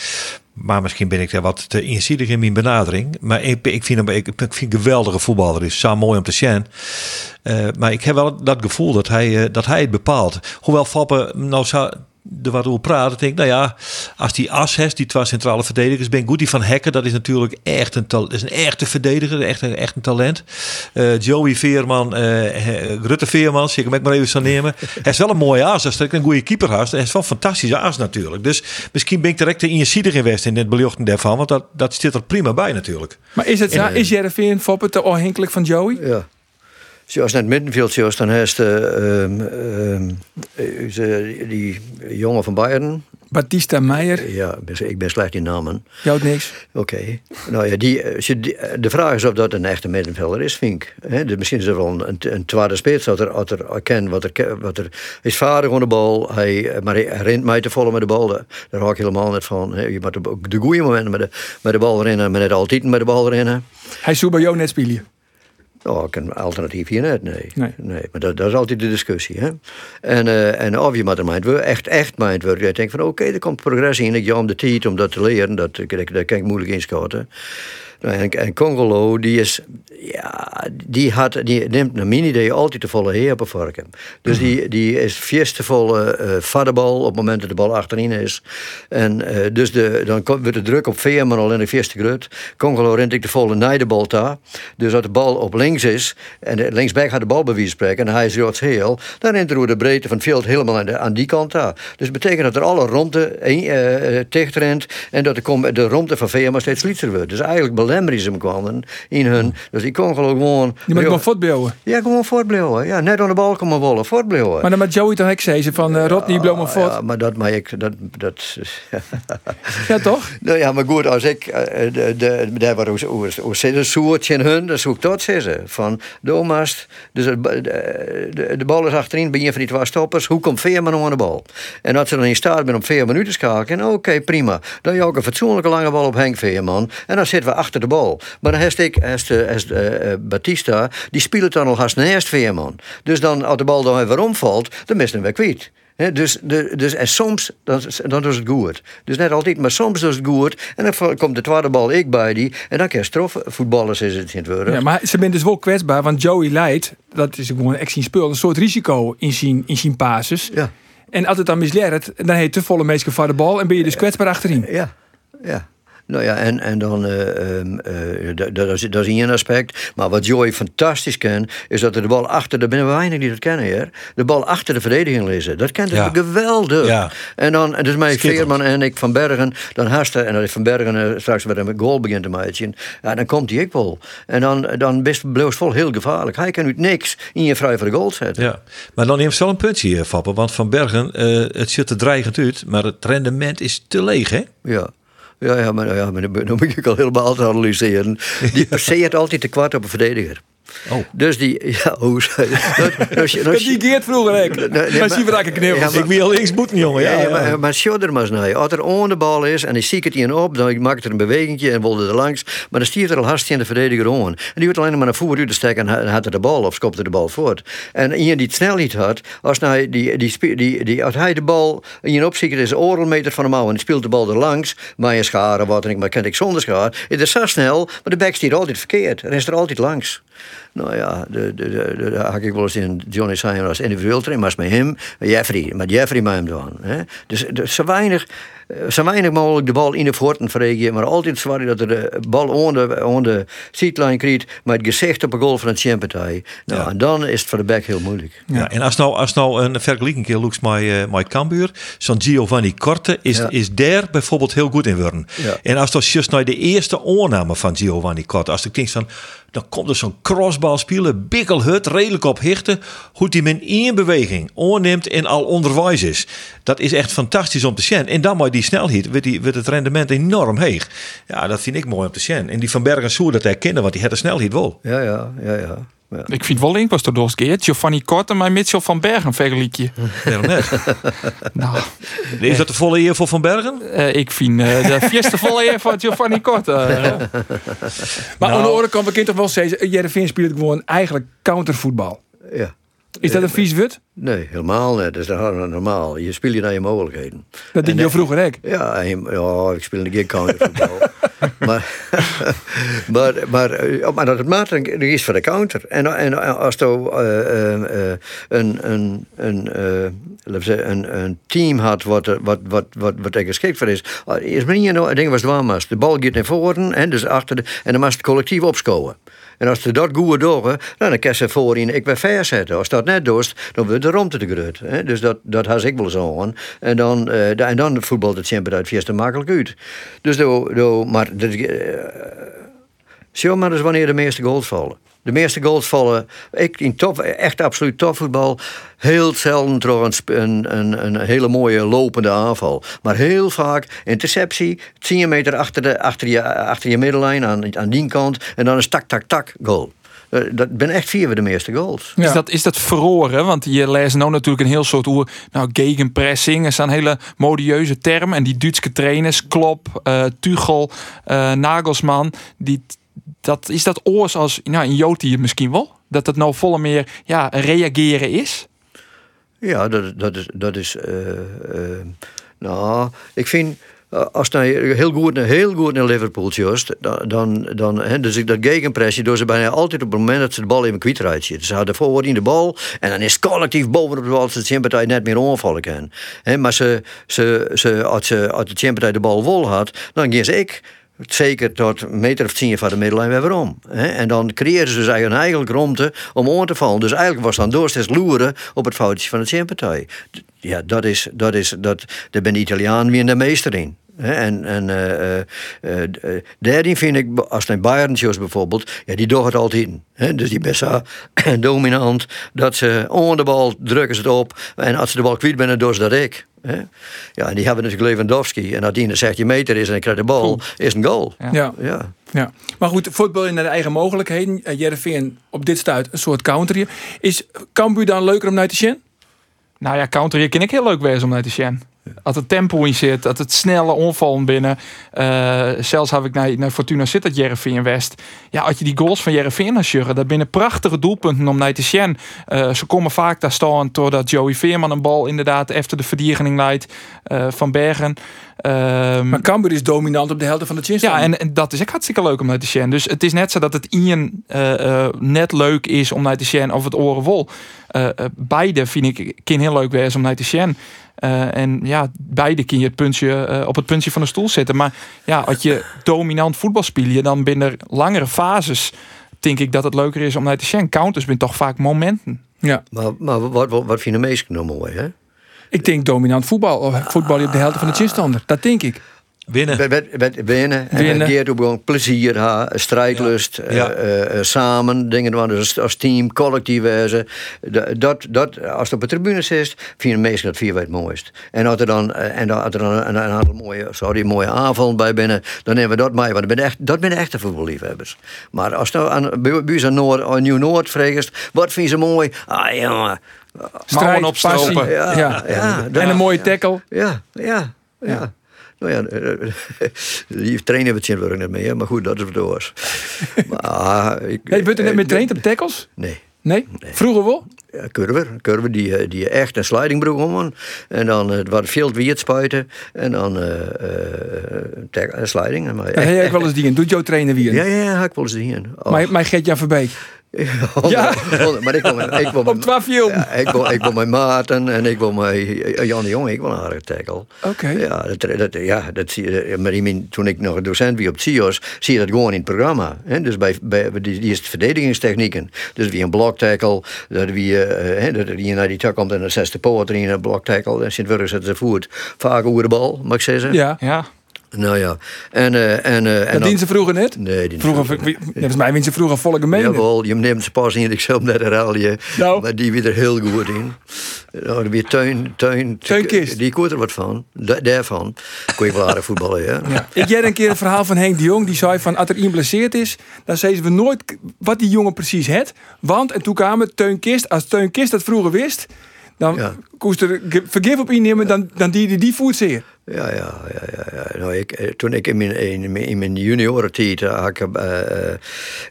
Maar misschien ben ik daar wat te inzidig in mijn benadering. Maar ik, ik, vind hem, ik, vind een geweldige voetballer. is zo mooi om te zien. Eh, maar ik heb wel dat gevoel dat hij, eh, dat hij het bepaalt. Hoewel Fappe nou zou er wat over praten. denk ik, nou ja, als die as heeft, die twee centrale verdedigers, ben. Die van Hekken, dat is natuurlijk echt een, tal, dat is een echte verdediger, echt een, echt een talent. Eh, Joey Veerman, eh, Rutte Veerman, zie ik hem ook maar even zo nemen. Hij is wel een mooie as, als ik een goede keeper had. Hij is wel een fantastische as natuurlijk. Dus misschien ben ik direct te inziedig in West in het beljochten daarvan, want dat, dat zit er prima bij natuurlijk. Maar is het zo, En, eh, is Jereveen Foppe te afhankelijk van Joey? Ja. Zoals net middenveld, zoals dan heeft uh, um, um, die jongen van Bayern, Batista Meijer, Ja, ik ben- slecht in namen. jou niks. Oké. Nou ja, die, eh, als eh, de vraag is of dat een echte middenvelder is, vind ik. Dus misschien is er wel een, een tweede spits dat er, dat er ken wat er, wat er hij is vaardig aan de bal, hij, eh, maar hij rent mij te vallen met de bal. Daar, daar hou ik helemaal niet van. Je moet de, de goede momenten met de, met de bal rennen, maar niet altijd met de bal rennen. Hij zou bij jou net spelen. Oh, ik een alternatief hier net, nee. Nee. maar dat, dat is altijd de discussie. Hè? En, eh, en of je maar mind wordt, echt, echt mind wordt. Je denkt van, oké, er komt progressie in. Ik ja, om de tijd om dat te leren, dat, dat, dat kan ik moeilijk inschatten. En, en Congolo, die is, ja, die, had, die neemt naar mijn idee altijd de volle heer op varken. Dus die, die is fiestevolle eh vaderbal op het moment dat de bal achterin is. En eh, dus de, dan komt- wordt de druk op Veerman al in de eerste grut. Congolo rent ik de volle naar de bal daar. Dus als de bal op links is en de linksback gaat de bal bij wie spreken en hij is Joods heel, dan rent de breedte van het veld helemaal aan, de, aan die kant daar. Dus dat betekent dat er alle romte eh, tegen rent en dat de, de romte van Veerman steeds lichter wordt. Dus eigenlijk belemmeren ze hem gewoon in hun. Dus die Congolo gewoon. Die moet gewoon voortbouwen. Ja, gewoon voortblijven. Ja, net aan de bal komen wollen, voortblijven. Maar dan met Joey dan ik zeggen van uh, Rodney blow maar voort. Ja, maar dat, maar ik, dat, dat, Ja, toch? nou ja, maar goed, als ik, eh, de, de, daar waar hoe, hoe, hoe zit het soortje in hun, dan zoek ik dat zeggen. Van, domast, dus de, de, de bal is achterin, ben je van die twee stoppers, hoe komt Veerman aan de bal? En als ze dan in staat bent om vier minuten te schakelen, oké, prima. Dan je ook een fatsoenlijke lange bal op Henk Veerman, en dan zitten we achter de bal. Maar dan heeft ik, heeft, de- heeft, eh, eh, Batista, die speelt dan nog als naast Veerman. Dus dan, als de bal dan weer omvalt, dan is hem weer kwijt. Dus, de, dus, en soms dan, dan is het goed. Dus net altijd, maar soms is het goed. En dan komt de tweede bal ik bij die. En dan kan je strof. Voetballers is het in het worden. Ja, maar ze zijn dus wel kwetsbaar, want Joey leidt, dat is gewoon echt zijn spul, een soort risico in zijn, in zijn basis. Ja, En als het dan misleert, dan heeft te volle meestal van de bal en ben je dus kwetsbaar achterin. ja, ja. Nou ja, en, en dan, eh, ehm, eh, dat, is, is één aspect. Maar wat Joey fantastisch kan, is dat hij de bal achter, er zijn weinig die dat kennen hier, de bal achter de verdediging lezen. Dat kent hij Ja. geweldig. Ja. En dan, dus mij Schitterend. Veerman en ik van Bergen, dan haast en als Van Bergen eh, straks weer een goal begint te maken, ja, dan komt hij ik wel. En dan, dan best vol heel gevaarlijk. Hij kan uit niks in je vrij voor de goal zetten. Ja, maar dan neemt ze wel een puntje hier, Fappen. Want Van Bergen, eh, het ziet er dreigend uit, maar het rendement is te leeg, hè? Ja. Ja, ja, maar, ja, maar dan moet ik al helemaal te analyseren. Die passeert altijd te kwart op een verdediger. Oh. Dus die, ja, hoe als je- die Geert vroeger ik. nee, maar maar- zie knibbels. Ja, maar- Ik wil al linksboeten, jongen. Ja, Ja, ja, maar, maar sjou er maar eens naar. Als er on de bal is en hij ziet het in op, dan maakt er een beweging en wilde er langs. Maar dan stiert er al hartstikke in de verdediger on. En die wordt alleen maar naar voren te steken en had er de bal of skopte de bal voort. En iemand die het snelheid had, als, nou, die, die, die, die, als hij de bal in je opziet is een oorlmeter van de mouw en die speelt de bal er langs, maar je scharen wat en ik, maar ken ik zonder schaar, is het zo snel, maar de back stiert altijd verkeerd. Er is er altijd langs. Nou ja, daar had ik wel eens in Johnny Simon als individueel trainer, maar met hem, Jeffrey, met Jeffrey met hem doen. Hè. Dus, dus zo, weinig, zo weinig mogelijk de bal in de voeten verregen, maar altijd zwaar dat er de bal onder de, onder de seatline krijgt, met het gezicht op een goal van een champentij. Nou, Ja. en dan is het voor de back heel moeilijk. Ja, en als nou, als nou een vergelijking keer looks met, uh, met Cambuur, zo'n Giovanni Korte is, Ja. is daar bijvoorbeeld heel goed in worden. Ja. En als dat just naar de eerste oorname van Giovanni Korte, als ik denk van, dan komt er zo'n crossbal spelen, bikkelhut, redelijk op hichten, hoe die men in beweging oorneemt en al onderwijs is. Dat is echt fantastisch om te zien. En dan maar die snelheid, wordt, die, wordt het rendement enorm heeg. Ja, dat vind ik mooi om te zien. En die van Bergen Soer dat herkennen, want die had de snelheid wel. Ja, ja, ja, ja. ja. Ik vind wel link was door Dos Geert. Giovanni Korte en Mitchell van Bergen vergelijkje. Net? Nou, Is dat de volle eer voor Van Bergen? eh, ik vind eh, de eerste volle eer van Giovanni Korte. eh, Maar Nou. aan de andere kant, we kunnen toch wel zeggen, Jereveen speelt gewoon eigenlijk countervoetbal. ja. Is dat een vies wut? Nee, helemaal niet. Dat is normaal. Je speelt je naar je mogelijkheden. Dat deed je vroeger ook. Ja, ja ik speel geen countervoetbal. maar, maar, maar, eh, maar dat het er is voor de counter. En, en als je eh, eh, een, een, een, een, een team had wat, er- wat, wat, wat, wat er geschikt voor is. Is maar niet een ding was het was. De bal gaat naar voren en, dus achter de, en dan moest het collectief opscoren. En als ze dat goed doen, dan kan ze voorin ik weer ver zetten. Als dat net doet, dan wordt de romte te groot. hè. Dus dat, dat had ik wel eens aan. En dan, eh, en dan voetbalt het champion uit vierste makkelijk uit. Dus do, do, maar dat, eh, Zie maar eens wanneer de meeste goals vallen. De meeste goals vallen ik in top, echt absoluut topvoetbal. Heel zelden trouwens een, een, een hele mooie lopende aanval. Maar heel vaak interceptie, 10 meter achter, de, achter, je, achter je middenlijn aan, aan die kant. En dan een tak, tak, tak goal. Eh, Dat ben echt vier van de meeste goals. Ja. Is, dat, is dat verroren? Want je leest nou natuurlijk een heel soort hoe, nou, gegenpressing. Er staan hele modieuze termen. En die Duitse trainers, Klop, eh Tuchel, eh, Nagelsman, die, dat, is dat oors als nou, in Joti misschien wel? Dat het nou volle meer ja, reageren is? Ja, dat, dat is. Dat is eh, eh, nou, ik vind. eh, Als je heel goed, heel goed naar Liverpool just, dan, dan, hè, dus ik dat gegenpressie door ze bijna altijd op het moment dat ze de bal even kwijtraakt zitten. Ze hadden voor in de bal en dan is het collectief bovenop de bal als de Champions net meer aanvallen kan. Maar ze, ze, ze, als, ze, als de Champions de bal vol had, dan ging ze ik zeker tot een meter of tien van de middellijn weer om. En dan creëren ze dus eigenlijk, ruimte om aan te vallen. Dus eigenlijk was dan doorsteeds loeren op het foutje van de Champions. Ja, dat is, dat is, dat, daar ben de Italiaan weer de meester in. En, en eh, daarin vind ik, als naar Bayern bijvoorbeeld, ja, die doen het altijd. Hè? Dus die best dominant, dat ze onder de bal drukken ze het op. En als ze de bal kwijt zijn, doen ze dat ik. Hè? Ja, en die hebben natuurlijk Lewandowski. En die een 16 meter is en ik krijg de bal, is een goal. Ja. Ja. Ja, maar goed, voetbal in naar de eigen mogelijkheden. Uh, Jereveen op dit stuit een soort counter. Is Cambuur dan leuker om naar te zien? Nou ja, counter hier kan ik heel leuk wezen om naar te zien. Als het tempo in zit, dat het snelle onvallen binnen. Eh, zelfs heb ik naar, naar Fortuna Sittard Jereveen West. Ja, als je die goals van Jereveen naar sjuggen, dat binnen prachtige doelpunten om naar te zien. Eh, ze komen vaak daar staan doordat Joey Veerman een bal inderdaad efter de verdediging leidt eh, van Bergen. Ehm, Maar Cambuur is dominant op de helft van de chin. ja, en, en dat is ook hartstikke leuk om naar te zien. Dus het is net zo dat het Ian net leuk is om naar te zien of het oren vol. Eh, eh, beide vind ik kan heel leuk wezen om naar te zien. Eh, en ja, beide kun je het puntje, eh, op het puntje van de stoel zitten. Maar ja, als je dominant voetbal speel je, dan binnen langere fases denk ik dat het leuker is om naar te zien. Counters zijn toch vaak momenten. Ja, Maar, maar wat, wat, wat vinden de meesten nou mooi, hè? ik denk dominant voetbal. Of voetbal op de helft van de chinstander. Dat denk ik. Winnen. Met, met, met winnen. En het geeft ook gewoon plezier, ha, strijdlust, eh, Ja. eh, eh, samen, dingen doen, dus als team, collectief wezen. Dat, dat, als het op de tribune zit, vinden de meesten dat vier het mooist. En als er dan, en dan, als er dan een, een aantal mooie, sorry, mooie aanvallen bij binnen, dan nemen we dat mee. Want dat zijn echt, dat zijn echte voetballiefhebbers. Maar als nou aan, bij bij ons aan, Noord, aan Nieuw-Noord vraagt, wat vinden ze mooi? Ah jongen, Strijd, opstropen. passie. Ja, Ja, ja, En een mooie ja. tackle. Ja, ja, ja. Ja. Nou ja, eh, die trainen we het niet meer, maar goed, dat is wat oors. maar ik, je bent er net eh, mee traint op tackles? Nee. Nee? Vroeger wel? Ja, curver, curver die, eh, die echt een slidingbroek om. En dan uh, wat veel wierd spuiten. En dan eh uh, uh, sliding. Maar Ja, heb ik wel eens die in. Doet jouw trainer weer? Ja, ja, ja, ik wel eens die in. Maar, maar Gert-Jan Verbeek. ja. maar ik wil ik wil Op twaalf film. Ja, ik wil, ik wil met Maarten en ik wil met Jan de Jong. Ik wil een aardige tackle. Oké. Ja, dat, dat, ja, dat zie je. Maar ik meen, toen ik nog docent was op CIO's, zie je dat gewoon in het programma. Hè? Dus bij, bij die, die is het verdedigingstechnieken. Dus wie een block tackle, dat wie, uh, dat wie naar die tak komt en een zesde poot in een block tackle. En Sint-Wurg zetten ze voet vaak over de bal, mag ik zeggen. Ja. Ja. Nou ja. En, uh, en, uh, dat en dienen ze vroeger net? Nee, die vroeger, vroeger Volgens mij wint ze vroeger volle gemeen. Jawel, je neemt ze pas in, ik zelf net herhalen. Nou. Maar die weer er heel goed in. Nou, weer tuin, tuin, Tuinkist. Die koert er wat van. Da daarvan. Kon je wel aardig voetballen, ja. Ja. Ik jij een keer een verhaal van Henk de Jong. Die zei van, als er iemand blesseerd is, dan zeiden we nooit wat die jongen precies had. Want, en toen kwamen Teun Kist, als Teun Kist dat vroeger wist, dan Ja. koest er vergif op innemen, dan, dan die die, die voert zeer. Ja, ja, ja, ja. ja. Nou, ik, eh, toen ik in mijn, in mijn, juniorentijd uh, uh,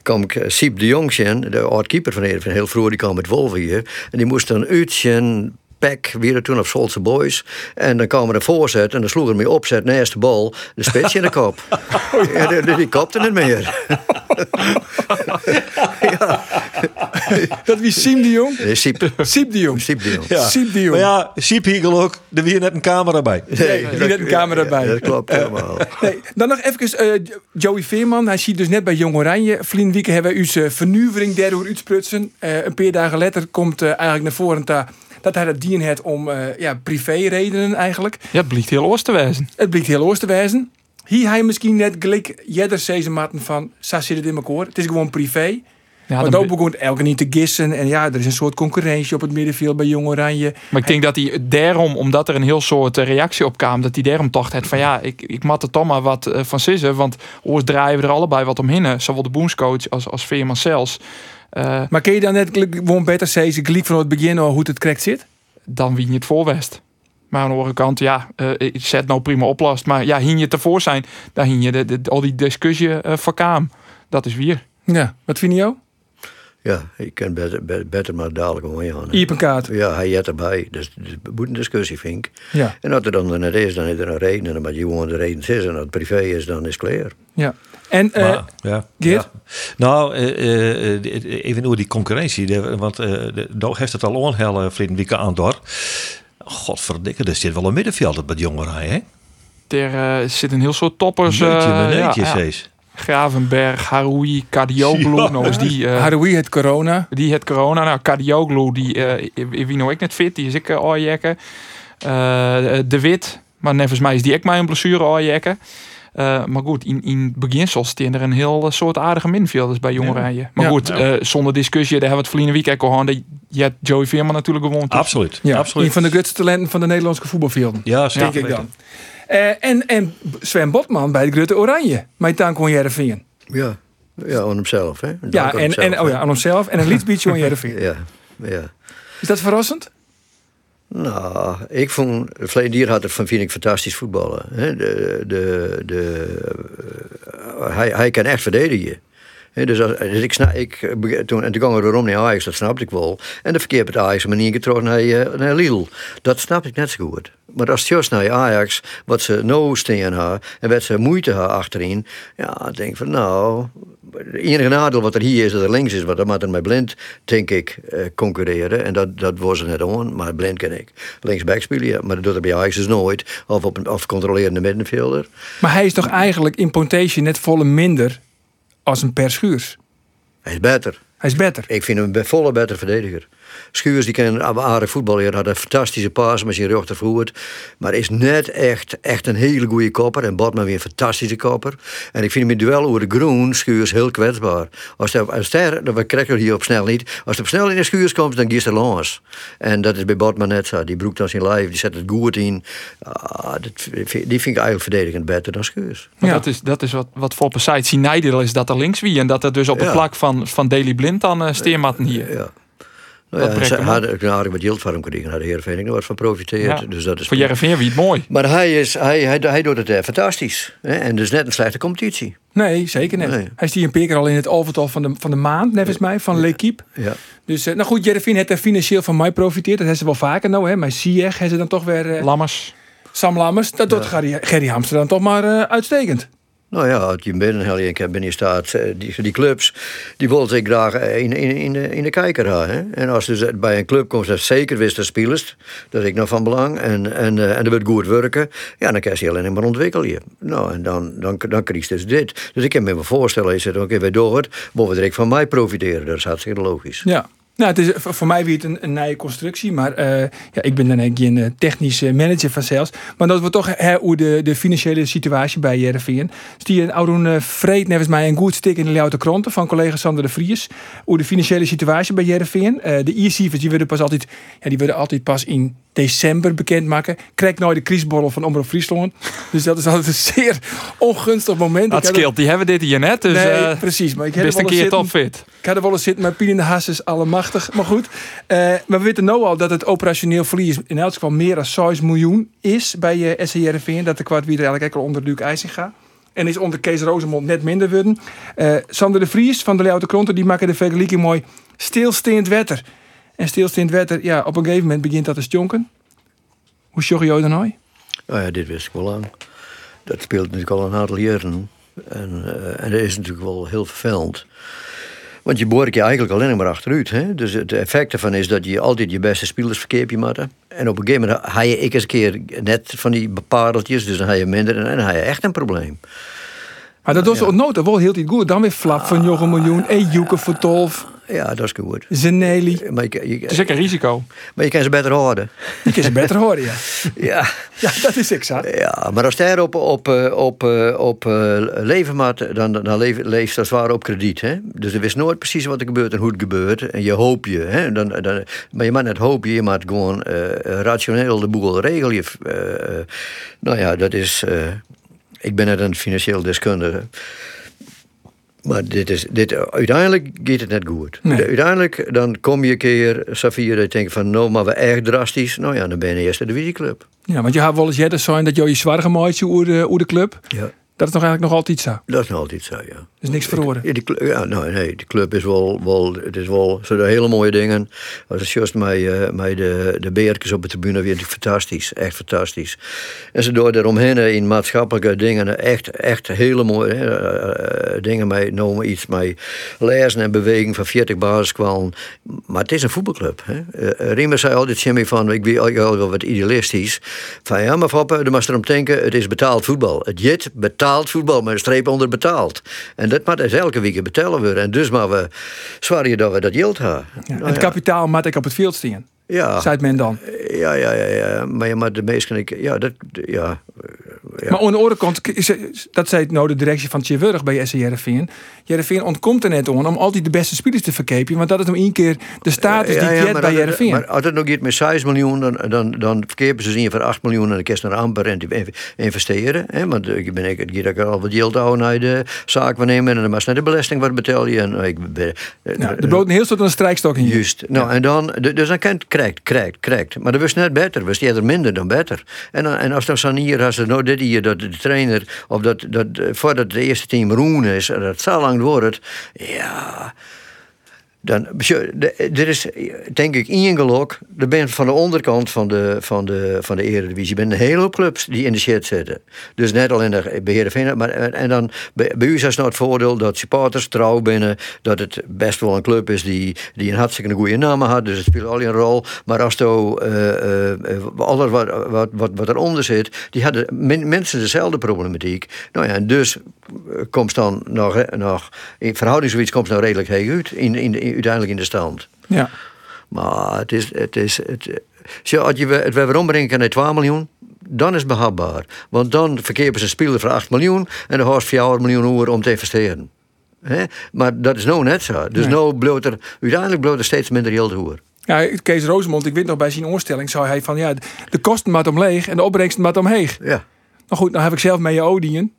kwam ik Siep de Jong zien, de oud-keeper van Heerenveen, heel vroeg, die kwam met Wolven hier. En die moest dan uitzien Peck, weer toen op Solse Boys. En dan kwam er een voorzet en dan sloeg er mee opzet naast de bal. De spits in de kop. ja, die, die kopte het meer. ja. Dat wie Siem de Jong? Nee, Siep. Siep de Jong. Siep de Jong. Ja. Siep de Jong. Maar ja, Siep Hiegel ook. Er weer net een camera bij. Nee, die net een camera ja, bij. dat klopt helemaal. Nee, dan nog even uh, Joey Veerman. Hij ziet dus net bij Jong Oranje. Vlien hebben we uw uh, vernuivering daardoor uitsprutsen. Uh, een paar dagen later komt uh, eigenlijk naar voren ta, dat hij dat dien heeft om uh, ja, privé redenen eigenlijk. Ja, het blijkt heel oors te wijzen. Het blijkt heel oors te wijzen. Hier hij misschien net gelijk jeder deze matten van, zo zit het in elkaar. Het is gewoon privé. Ja, Want dan ook begon elke niet te gissen. En ja, er is een soort concurrentie op het middenveld bij Jong Oranje. Maar ik denk dat hij daarom, omdat er een heel soort eh, reactie op kwam, dat hij daarom toch had van ja, ik, ik mat er toch maar wat eh, van sissen. Want oors draaien we er allebei wat omheen. Zowel de boomscoach als, als Veerman zelfs. Eh, Maar kun je dan net gewoon beter zeggen, gelijk van het begin al hoe het correct zit? dan wie je het voorwest. Maar aan de andere kant, ja, ik zet nou prima oplost. Maar ja, hing je tevoor zijn, dan hing je de, de, al die discussie eh verkaam. Dat is weer. Ja, wat vind je jou? Ja, ik kan beter, beter, beter maar dadelijk. Iep een kaart. Ja, hij jet erbij. Dus het moet een discussie, vind ik. Ja, En als er dan net is, dan is er een reden. En dan moet je gewoon de reden is. En als het privé is, dan is het klaar. ja. En eh, Maar, ja, Geert? ja. Nou, eh, eh, even over die concurrentie. want eh de- nou heeft het al onhelle vrienden die aan door. Godverdikke, er zit wel een middenveld bij de jongeren, hè? Er zit een heel soort toppers. eh, Jeetje, ja, meneetje, ja. Cees. Gravenberg, Haroui, Cardioglu. Ja. Nou is die, eh, Haroui het corona. die het corona. Nou, Cardioglu, die, eh, wie nou ik net fit, die is ik uh, oorjekken. Eh, de Wit, maar nevens mij is die ik mij een blessure oorjekken. Eh, maar goed, in, in beginsel staan er een heel soort aardige minfielders bij Jong Oranje. Maar Ja. goed, eh, zonder discussie, daar hebben we het verleden week ook al gehad. Je hebt Joey Veerman natuurlijk gewoond. Absoluut. Ja, absoluut. een van de grootste talenten van de Nederlandse voetbalvelden. Ja, denk zeker. ik dan. Eh, en, en Sven Botman bij de Grote Oranje. Mijn tank kon Jereveen. Ja, ja aan hemzelf. Hè? Ja, aan en, hemzelf, en, oh ja, aan hemzelf. En een liedbeatje van Jereveen. Ja, ja. Is dat verrassend? Nou, ik vond, verleden jaar had het van vind ik fantastisch voetballen. De, de, de, eh, hij, hij kan echt verdedigen. Dus, dus ik snap, ik, eh, toen, en toen gingen we erom naar Ajax, dat snapte ik wel. En de verkeerd met Ajax manier getrokken naar, eh, naar Lille. Dat snap ik net zo goed. Maar als het juist naar Ajax, wat ze nou steen hebben en wat ze moeite hebben achterin, ja, dan denk ik van nou, het enige nadeel wat er hier is, dat er links is, want dan moet er met blind, denk ik, eh, concurreren. En dat, dat was er net aan, maar blind ken ik. Linksback spelen, ja, maar dat doet er bij Ajax dus nooit. Of op een controlerende middenvelder. Maar hij is toch eigenlijk in Pontation net volle minder als een Per Schuurs. Hij is beter. Hij is beter. Ik vind hem een volle beter verdediger. Schuurs die kan aardig voetballen. Had een fantastische paas met zijn. Maar is net echt, echt een hele goede kopper. En Botman weer een fantastische kopper. En ik vind hem in duel over de groen Schuurs heel kwetsbaar. Als hij, als hij, dat krijg je hier op snel niet. Als hij op snel in de Schuurs komt, dan kiest hij langs. En dat is bij Botman net zo. Die broekt dan zijn lijf, die zet het goed in. Ah, dat, die vind ik eigenlijk verdedigend beter dan Schuurs. Maar Ja. dat is, dat is wat, wat voor Pesait zien nadeel is dat er links wie. En dat er dus op het Ja. plak van, van Daily Blind dan uh, steermatten hier. Ja. Nou ja, ze hadden een aardig wat geld voor hem gekregen. Had de Heerenveen nog wat van profiteerd. Ja. Dus dat is Voor wie het mooi. Maar hij, is, hij, hij, hij doet het eh, fantastisch. Hè? En dus net een slechte competitie. Nee, zeker net. Nee. Hij is hier een paar keer al in het overtal van de, van de maand, nevens mij, van L'Equipe. Ja. Dus, eh, nou goed, Jereveen heeft er financieel van mij profiteerd. Dat hebben ze wel vaker nou, hè. Maar Ziyech hebben ze dan toch weer... eh, Lammers. Sam Lammers, dat doet Gerry, Gerry Hamster dan toch maar eh, uitstekend. Nou ja, als je binnen heel keer binnen staat, eh, die, die clubs, die willen zich graag in, in, in, de, in de kijker. Hè? En als je dus bij een club komt, dat zeker wist de spelers, dat is ik nog van belang, en, en, eh, en wordt goed werken, ja, dan kan je alleen maar ontwikkelen. Nou, en dan, dan, dan krijg je dus dit. Dus ik kan me voorstellen, je zegt, oké, wij door het, we direct van mij profiteren. Dat is hartstikke logisch. Ja. Nou, het is voor mij weer een, een nieuwe constructie. Maar eh, ja, ik ben dan eigenlijk geen eh, technische manager van sales. Maar dat we toch hè, hoe de, de financiële situatie bij Jereveen. Die een oude uh, vreed nevens mij een goed stik in de Leeuwarden Kranten van collega Sander de Vries. Hoe de financiële situatie bij Jereveen. Uh, de e-cijfers die worden pas altijd, ja, die worden altijd pas in december bekendmaken. Krijg nooit de kriesborrel van Omroep Friesland. Dus dat is altijd een zeer ongunstig moment. Dat scheelt, die hebben dit hier net. Dus nee, eh, precies. Maar ik heb best een keer zitten- topfit. ik had er wel eens zitten, maar Pien in de Haas is allemachtig. Maar goed, eh, maar we weten nu al dat het operationeel verlies in elk geval meer dan 6 miljoen is bij uh, SCRV. Dat de kwart weer eigenlijk al onder Luc IJsinga. En is onder Kees Rozemond net minder worden. Eh, Sander de Vries van de Leeuwarden Kronten, die maken de vergelijking mooi. Stilstaand wetter. En stilstaand wetter, ja, op een gegeven moment begint dat te stonken. Hoe sjog je dan nou? Nou ja, dit wist ik wel lang. Dat speelt natuurlijk al een aantal jaren. En, eh, en dat is natuurlijk wel heel vervelend. Want je boort je eigenlijk alleen maar achteruit. Hè? Dus het effect ervan is dat je altijd je beste spelers verkeerd je. En op een gegeven moment ga je ik eens een keer net van die pareltjes. Dus dan ga je minder en dan ga je echt een probleem. Maar dat was ja. nota wel heel goed. Dan weer Flap van Jochem miljoen. En Joeke voor 12. Ja, dat is goed. Zeneli. Maar je, je, Het is ook een risico. maar je kan ze beter houden. Die kun je beter horen, ja. Ja. Ja, dat is ik zo. Ja, maar als daar op, op, eh, op, eh, op eh, leven maakt, dan, dan leef, leeft dat zwaar op krediet. Hè? Dus er wist nooit precies wat er gebeurt en hoe het gebeurt. En je hoop je. Hè? Dan, dan, maar je mag net hopen, je moet gewoon eh, rationeel de boel regelen. Je, eh, nou ja, dat is... eh, ik ben net een financieel deskundige. Maar dit is, dit, uiteindelijk gaat het net goed. Nee. Uiteindelijk dan kom je een keer, Safir, dat je denkt van... nou, maar we erg drastisch. Nou ja, dan ben je eerste divisieclub. Ja, want je hebt wel eens jaren zijn dat je je zwaar gemaakt over de, over de club. Ja. Dat is nog eigenlijk nog altijd zo. Dat is nog altijd zo, ja. Er is niks verloren. Ja, die, cl- ja nou, nee, de club is wel, wel, het is wel, ze doen hele mooie dingen. Als het juist met, eh, met de, de beertjes op de tribune weer fantastisch, echt fantastisch. En ze doen eromheen in maatschappelijke dingen echt, echt hele mooie hè, eh, dingen mee, noemen iets met lezen en beweging van 40 basiskwalen. Maar het is een voetbalclub. Hè. Uh, Riemer zei altijd, Jimmy, van, ik ben al wel wat idealistisch. Van ja, maar Foppe, er mag erom denken, het is betaald voetbal. Het jit betaald voetbal, maar een streep onder betaald. En dat moet dus elke week betalen worden. En dus maar we zwaar dat we dat geld hebben. Ja, Nou het kapitaal moet ik op het veld staan. ja. Zei men dan. Ja, ja, ja, ja. Maar, ja, maar de meesten, ik- ja, dat, ja. Ja. Maar aan de andere kant, dat zei nou de directie van Tjeurwurg bij SC Jereveen. Ontkomt er net aan om altijd de beste spelers te verkepen. Want dat is nog één keer de status die jet maar bij Jereveen. Maar als het nog iets met 6 miljoen, dan, dan, dan verkepen ze zien voor 8 miljoen en dan kun je naar amper en investeren. Hè? Want ik ben ik, ik al wat geld houden naar de zaak nemen en dan was net de belasting wat betaal je. En ik ben, Nou, er bloot een heel soort een strijkstok in je. Juist. Nou, en dan, de- dus dan krijgt, krijgt, krijgt. Maar dat was net beter. Was eerder minder dan beter. En, dan, en als dan hier, als er nou dit hier, dat de trainer, of dat, dat eh, voordat het eerste team roen is, dat zo lang wordt, ja. Dan, er is denk ik één gelok. Er bent van de onderkant van de, van de, van de Eredivisie bent een hele hoop clubs die in de shit zitten. Dus net al in de beheerder maar en en dan bij, bij u is nou het voordeel dat supporters trouw binnen, dat het best wel een club is die, die een hartstikke goede naam had, dus het speelt al een rol. Maar als to eh, eh, alles wat, wat, wat, wat eronder zit, die hadden minstens dezelfde problematiek. Nou ja, en dus eh, komt dan nog, eh, nog in verhoudingsgebied komt het nou redelijk heeg uit, in, in, in, uiteindelijk in de stand. Ja. Maar het is. Het is het, zo, als je het weer ombrengen naar 2 miljoen, dan is het behapbaar. Want dan verkepen ze een speler voor 8 miljoen en dan hoort 4 miljoen uur om te investeren. Hè? Maar dat is nou net zo. Dus Nee. nou bloot er, uiteindelijk bloot er steeds minder geld over. Ja, Kees Rosemond, ik weet nog bij zijn oorstelling, zei hij van ja, de kosten maat omleeg en de opbrengsten maat omheeg. Ja. Nou goed, nou heb ik zelf mee je odien.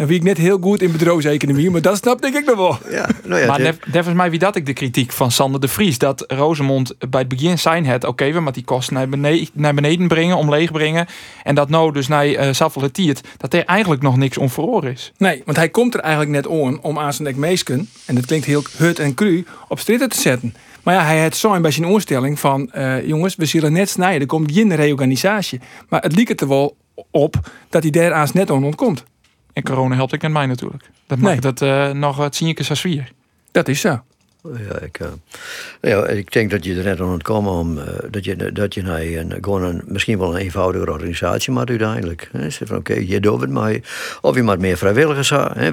Dan wie ik net heel goed in bedrijfseconomie, maar dat snap denk ik nog wel. ja. Nou ja, maar volgens mij wie dat ik de kritiek van Sander de Vries. Dat Rosemond bij het begin zijn het. Oké, we moeten die kosten naar beneden, naar beneden brengen, omleeg brengen. En dat nou dus naar uh, Saffel Tiert. Dat er eigenlijk nog niks onverhoor is. Nee, want hij komt er eigenlijk net aan om aan zijn nek meesken, en dat klinkt heel hut en cru, op stritten te zetten. Maar ja, hij had zo'n bij zijn oorstelling van, eh, jongens, we zullen net snijden, er komt geen reorganisatie. Maar het liep het er wel op dat hij daar aans net aan ontkomt. En corona helpt ik en mij natuurlijk. Dat Nee. maakt het eh, nog wat zienlijke als vier. Dat is zo. Ja, ik, eh, ja, ik denk dat je er net aan het komen om eh, dat je, dat je naar een, gewoon een, misschien wel een eenvoudige organisatie maakt uiteindelijk. Hè. Zeg van oké, je doet het maar. Of je maakt meer vrijwilligers. Hè.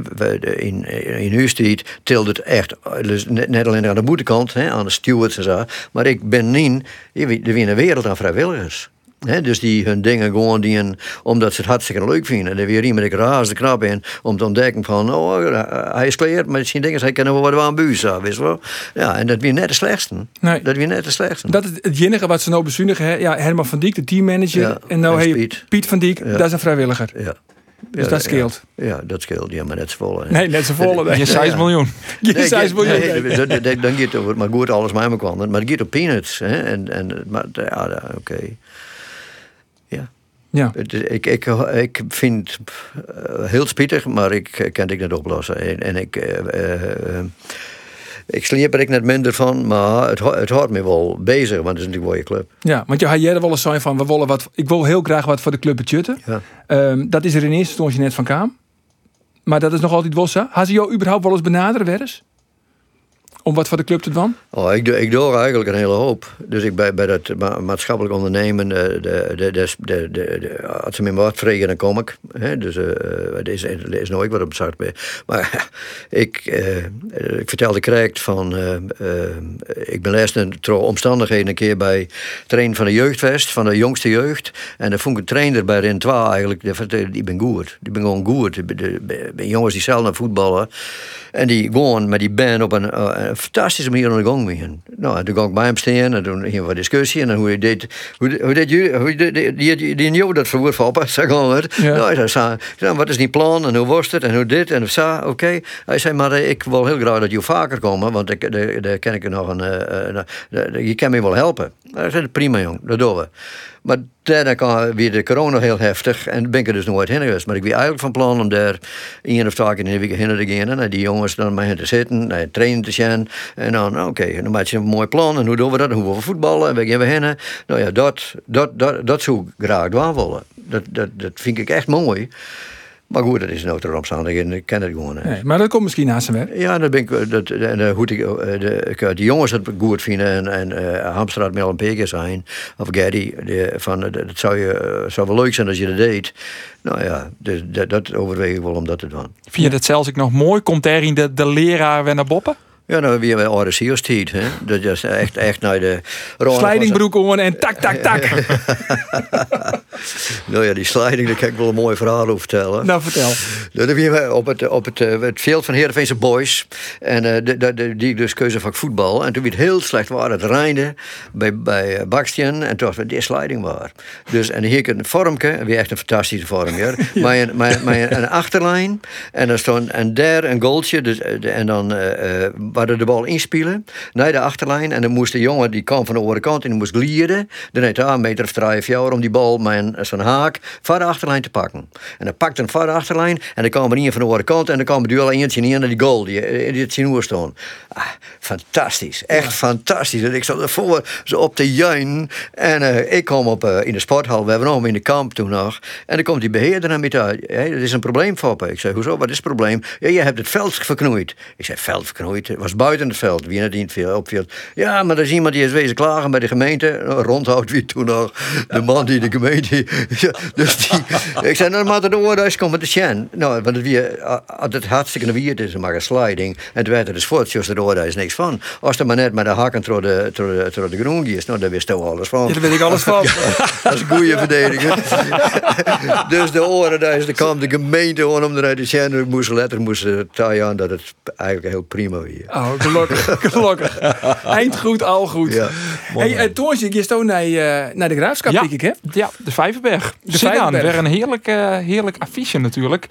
In, in uw stiet tilt het echt, dus net, net alleen aan de boetekant, hè, aan de stewards en zo. Maar ik ben niet, er weer een wereld aan vrijwilligers. Hè, dus die hun dingen gewoon die een, omdat ze het hartstikke leuk vinden. En er weer iemand raas de knap in om te ontdekken van, oh, hij is kleerd, maar misschien dingen hij kan wel wat aan buis hebben, weet je wel. Ja, en dat weer net de slechtste. Nee. Dat weer net de slechtste. Dat is het enige wat ze nou bezuinigen. hè. Ja, Herman van Dijk, de teammanager. Ja, en nou en Piet. Piet. van Dijk, Ja. dat is een vrijwilliger. ja. Dus Ja, dat scheelt. Ja, ja, dat scheelt. Ja, maar net z'n volle. Nee, net zo volle. Je 6 miljoen. Je Nee, zei ik- wil je nee, nee. dat- dat- dat- Dan gaat het over, maar goed, alles mij me kwam. Maar het gaat op peanuts. Hè? En, en, maar ja, oké. Ja. Ik, ik, ik vind het heel spietig, maar ik kan het niet oplossen. En, en ik, eh, eh, eh, ik sleep er ik net minder van, maar het, het houdt me wel bezig, want het is natuurlijk wel je club. Ja, want je had jij er wel eens zijn van, we willen wat, ik wil heel graag wat voor de club. Ja. Ehm, dat is er in eerste instantie net van Kaam. Maar dat is nog altijd wel zo. Had ze jou überhaupt wel eens benaderen, Werres? Om wat voor de club te doen? Oh, ik, doe, ik doe eigenlijk een hele hoop. Dus ik bij, bij dat ma- maatschappelijk ondernemen, eh, de, de, de, de, de, als ze me wat vragen, dan kom ik. Dus er, is, nooit wat op zart bij. Maar ik, ik vertelde correct van, ik ben laatst in omstandigheden een keer bij trainen van de jeugdvest, van de jongste jeugd. En dan vond ik een trainer bij Ren 2 eigenlijk, die, vertelde, ben goed. Die ben gewoon goed. Jongens die zelf naar voetballen. En die gewoon met die band op een, een fantastische manier aan de gang gaan. Nou, en toen ging ik bij hem staan en toen gingen we discussie. En hoe je deed, hoe, hoe deed jullie, hoe deed, die, die, die, die jou dat verwoord van zeg maar. Ja. Nou, hij zei, zei, wat is die plan en hoe was het en hoe dit en zo, oké. Hij zei, maar eh, ik wil heel graag dat je vaker komen, want ik- daar ken ik nog een, eh, je kan me wel helpen. Hij zei, prima jong, dat doen we. Maar daarna kwam weer de corona heel heftig en ben ik er dus nooit heen geweest. Maar ik was eigenlijk van plan om daar één of twee keer in de week heen te gaan. En die jongens dan mee te zitten, naar trainen te zijn. En dan, nou, oké, dan maak je een mooi plan. En hoe doen we dat? En hoe we voetballen? En waar gaan we heen? Nou ja, dat, dat, dat, dat zou ik graag doen willen. Dat, dat, dat vind ik echt mooi. Maar goed, dat is nou ter omstandigheden. Ik ken het gewoon. niet. Nee, maar dat komt misschien naast hem werk. Ja, dat ben ik, eh, dat, en, eh, hoe ik, eh, de, ik, die jongens het goed vinden en, en uh, Hamster had wel een peker zijn, of Gaddy, de, van, eh, dat zou, je, zou wel leuk zijn als je dat deed. Nou ja, dus, dat, dat overweeg ik wel om dat te doen. Vind je dat zelfs ik nog mooi? Komt er in de, de leraar weer naar boppen? Ja, nou weer bij hè. Dat is echt, echt naar de... Slijdingbroek om en tak, tak, tak. Nou ja, die sliding, daar kan ik wel een mooi verhaal over vertellen. nou, vertel. Dat hebben we op het, op het, eh, het veld van Heerenveense Boys. En eh, de, de, de- die dus keuzevak voetbal. En toen werd het heel slecht waar. Het reinde bij, bij eh, Bakstien. En toen was het die sliding waar. Dus, en hier een vormke. Weer echt een fantastische vorm. Ja. Maar een, maar, maar een, een achterlijn. En dan stond en daar een goaltje. Dus, eh, en dan eh waar de bal inspelen. Naar de achterlijn. En dan moest de jongen, die kwam van de andere kant. En die moest glieden. Dan heeft hij een meter of drie of vier om die bal met een- zo'n haak van de achterlijn te pakken. En dan pakt een van de achterlijn. En dan kwam er een van de andere kant. En dan kwam er duel eentje in naar die goal. Die, eh, die het zien staan. Ah, fantastisch. Echt fantastisch. En ik zat ervoor zo op te juinen. En eh, ik kom op, eh, in de sporthal. We hebben hem in de kamp toen nog. En dan komt die beheerder naar me toe. Hey, dat is een probleem, Foppe. Ik zei, hoezo? Wat is het probleem? Ja, je hebt het veld verknoeid. Ik zei, veld verknoeid? Het was buiten het veld. Wie net niet veel opviel. Ja, maar er is iemand die is wezen klagen bij de gemeente. Rondhout wie toen nog. De man die de gemeente... Ja, dus die... Ik zei, nou, maar de oorduis komt met de. Nou, want het, weer, het hartstikke wierd is, maar een sliding. En toen werd er dus voort, zoals de oorduis niks van. Als er maar net met de hakken door de, door de, door de groen is, nou, daar wist je alles van. Ja, daar weet ik alles van. Dat is een goede verdediger. dus de oren, daar is de kwam de gemeente gewoon om eruit te zijn. Ik moest letter moesten taaien aan dat het eigenlijk heel prima was. Oh, gelukkig, gelukkig. Eind goed, al goed. Ja. Hey, uh, Toonsje, je stond naar, eh, naar de Graafschap, Ja. denk ik, hè? Ja, de Vijverberg. De Zit aan. Weer een heerlijk, eh, heerlijk affiche natuurlijk.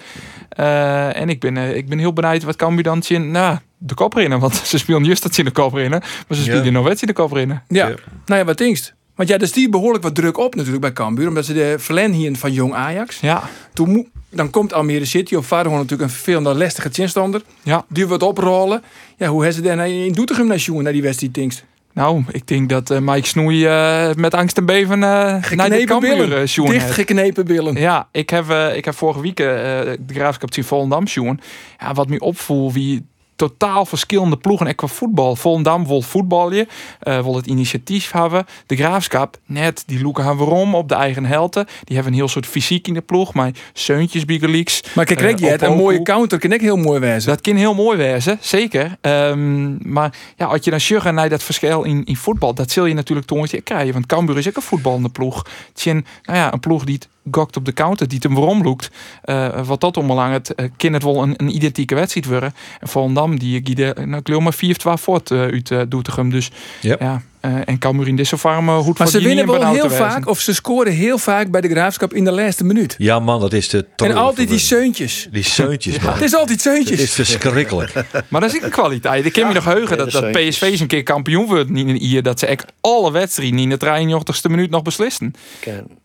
Eh, en ik ben, eh, ik ben heel benieuwd wat Cambuur dan zien. Nou, de kop rennen. Want ze spelen juist dat ze in de kop rennen. Maar ze spelen Ja. nog wet in de kop rennen. Ja. Ja. Nou ja, wat denkst? Want ja, dus die behoorlijk wat druk op natuurlijk bij Cambuur. Omdat ze de verlen hier van Jong Ajax. Ja, Toen dan komt Almere City op vader natuurlijk een vervelende lastige chinstander. ja. Die wordt oprollen. Ja, hoe hebben ze daar in Doetinchem naar naar die wedstrijd denkst? Nou, ik denk dat eh, Mike Snoei eh, met angst en beven eh naar de Geknepen eh, sjoen Dicht heeft. geknepen billen. Ja, ik heb, eh, ik heb vorige week eh, de Graafschap zien Volendam sjoen. Ja, wat me opvoel, wie totaal verschillende ploegen en qua voetbal. Volendam wil voetballen, eh wil het initiatief hebben. De Graafschap, net, die loeken gaan waarom op de eigen helte. Die hebben een heel soort fysiek in de ploeg, maar Seuntjes, Biggerleaks. Maar kijk, kijk, je hebt een mooie counter, kan ik heel mooi wezen. Dat kan heel mooi wezen, zeker. Ehm, maar ja, als je dan sjuggen naar dat verschil in, in voetbal, dat zul je natuurlijk tongetje krijgen. Want Cambuur is ook een voetballende ploeg. Tjen, nou ja, een ploeg die het gokt op de counter, die het hem waarom loekt. Eh, wat dat ombelang het, eh, kan het wel een, een identieke wedstrijd worden. En Volendam, die giede, nou, ik wil maar 4-12 voort eh, uit uh, Doetinchem. Dus Ja. ja, eh, en Cambuur in deze farm uh, goed Maar ze winnen wel heel vaak, of ze scoren heel vaak bij de Graafschap in de laatste minuut. Ja man, dat is de En altijd die zeuntjes. Die seuntjes man. Het is altijd Het zeuntjes. is verschrikkelijk. Maar dat is een kwaliteit. Ik kan me nog heugen dat, ja, dat PSV eens een keer kampioen wordt in hier. Dat ze echt alle wedstrijden in de 83ste minuut nog beslissen.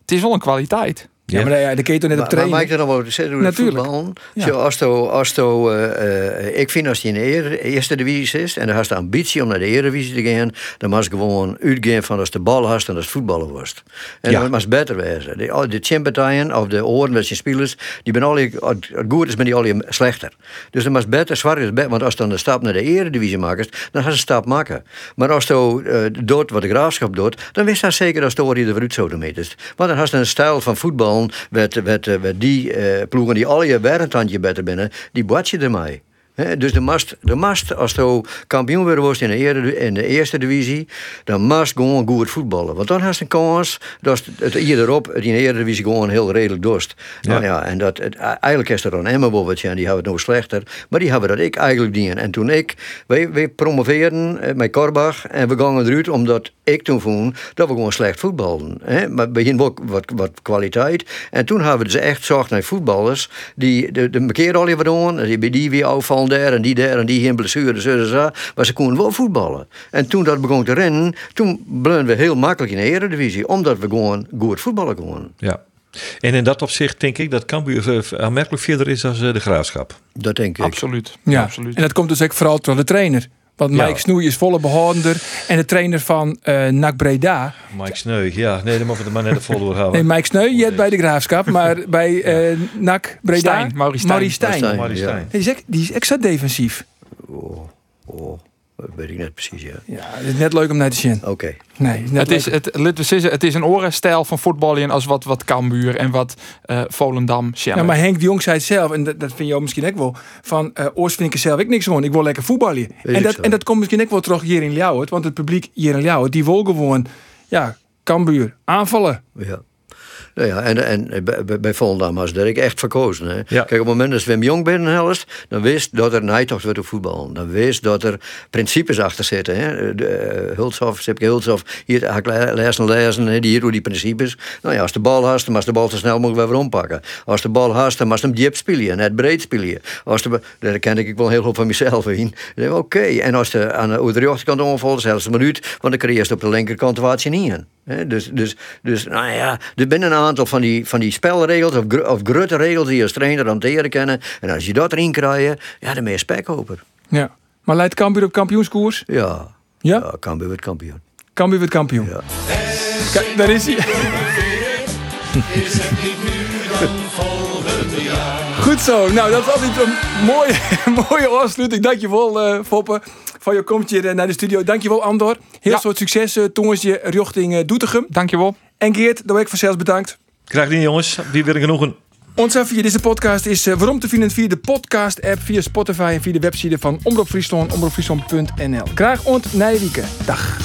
Het is wel een kwaliteit. Ja, maar ja, de ketel net op Maar, maar trainen. mag ik er nog wel het Natuurlijk. Ja. Zo, als to, als to, eh, eh, ik vind als je in de eer- eerste divisie is en dan hast de ambitie om naar de Eredivisie te gaan, dan je gewoon uitgaan van als de bal hast en als het voetballen was. En Ja. dan moet het beter wezen. De, al- de champions of de oren met zijn spelers, die ben het goed is, ben die alle slechter. Dus dan het beter, zwaar is beter, want als je dan de stap naar de Eredivisie maakt, dan gaat je een stap maken. Maar als je eh, doet wat de graafschap doet, dan wist dat zeker de oren je er vooruit zo meters. Want dan had je een stijl van voetbal, met, met die eh, ploegen die al je werentandje beter binnen, die boet je ermee. Dus de mast, de mast, als je kampioen weer wordt in de, in de eerste divisie, dan mast gewoon goed voetballen. Want dan je een kans dat het hier erop het in de eredivisie gewoon heel redelijk dorst. Nou ja, en dat, het, eigenlijk is er dan Emma en die hebben het nog slechter, maar die hebben dat ik eigenlijk dien. En toen ik, wij, wij promoveerden eh, met Korbach en we gingen eruit omdat ik toen vond dat we gewoon slecht voetbalden. Hè? Maar hadden ook wat, wat kwaliteit. En toen hebben we dus echt zorg naar voetballers die de, de keer al doen, die bij die weer afvallen daar en die daar en die hier in blessure, zo zo. Maar ze konden wel voetballen. En toen dat begon te rennen, toen bleven we heel makkelijk in de Eredivisie, omdat we gewoon goed voetballen konden. Ja. En in dat opzicht denk ik dat Cambuur eh, aanmerkelijk verder is dan eh, de Graafschap. Dat denk ik. Absoluut. Ja, Absoluut. en dat komt dus ook vooral door de trainer. Want Ja. Mike Snoei is volle behoudender. En de trainer van eh NAC Breda. Mike Sneu, ja, nee, dan mogen we het maar net de volle houden. Nee, Mike Sneu, je hebt bij de Graafschap. Maar bij eh NAC Breda. Stijn, Maurice Stijn. Stijn. Stijn. Ja. Stijn. Die is, echt- die is extra defensief. Oh, oh, weet ik net precies, ja. Ja, het is net leuk om naar te zien. Oké. Nee, het is Het het, het is een orenstijl van voetballen als wat, wat Cambuur en wat eh Volendam. Ja, maar Henk de Jong zei het zelf, en dat, dat vind je ook misschien ook wel, van eh oors vind ik er zelf ik niks van. Ik wil lekker voetballen. En dat, zo. en dat komt misschien ook wel terug hier in Ljouwert, want het publiek hier in Ljouwert, die wil gewoon, ja, Cambuur, aanvallen. Ja. Nou ja, en, en bij- bij, Volendam was dat ik echt verkozen. Hè. Ja. Kijk, op het moment dat Wim Jong binnenhelst, dan wist dat er nijtocht werd op voetbal. Dan wist dat er principes achter zitten. Hè. De, uh, Hulshoff, Sipke hier lezen lezen, hè, die hier door die principes. Nou ja, als de bal hast, dan mag de bal zo snel mogelijk weer ompakken. Als de bal hast, dan mag hem diep spelen, net breed spelen. Als de, daar ken ik wel heel veel van mezelf in. Oké, en als de aan de, de rechterkant omvalt, zelfs een minuut, want dan kun je eerst op de linkerkant wat je niet in. Hè, dus, dus, dus, nou ja, er zijn een aantal van die, van die spelregels of, gr- of grote regels die je als trainer hanteren kennen. En als je dat erin krijgt, ja, dan ben je spekkoper. Ja. Maar leidt Cambuur op kampioenskoers? Ja, Ja? ja kampioen wordt kampioen. Cambuur wordt kampioen. Ja. Kijk, daar is hij. Goed zo. Nou, dat is altijd een mooie, mooie afsluiting. Dankjewel, eh Foppe, voor je komst hier eh, naar de studio. Dankjewel, Andor. Heel Ja. soort succes, uh, je richting eh, Doetinchem. Dankjewel. En Geert, doe ik vanzelfs bedankt. Krijg die jongens, wie wil ik genoegen? Onze via deze podcast is eh, waarom te vinden via de podcast-app, via Spotify en via de website van Omroep Friesland, omroepfriesland.nl. Graag ont Nijwieken. Dag.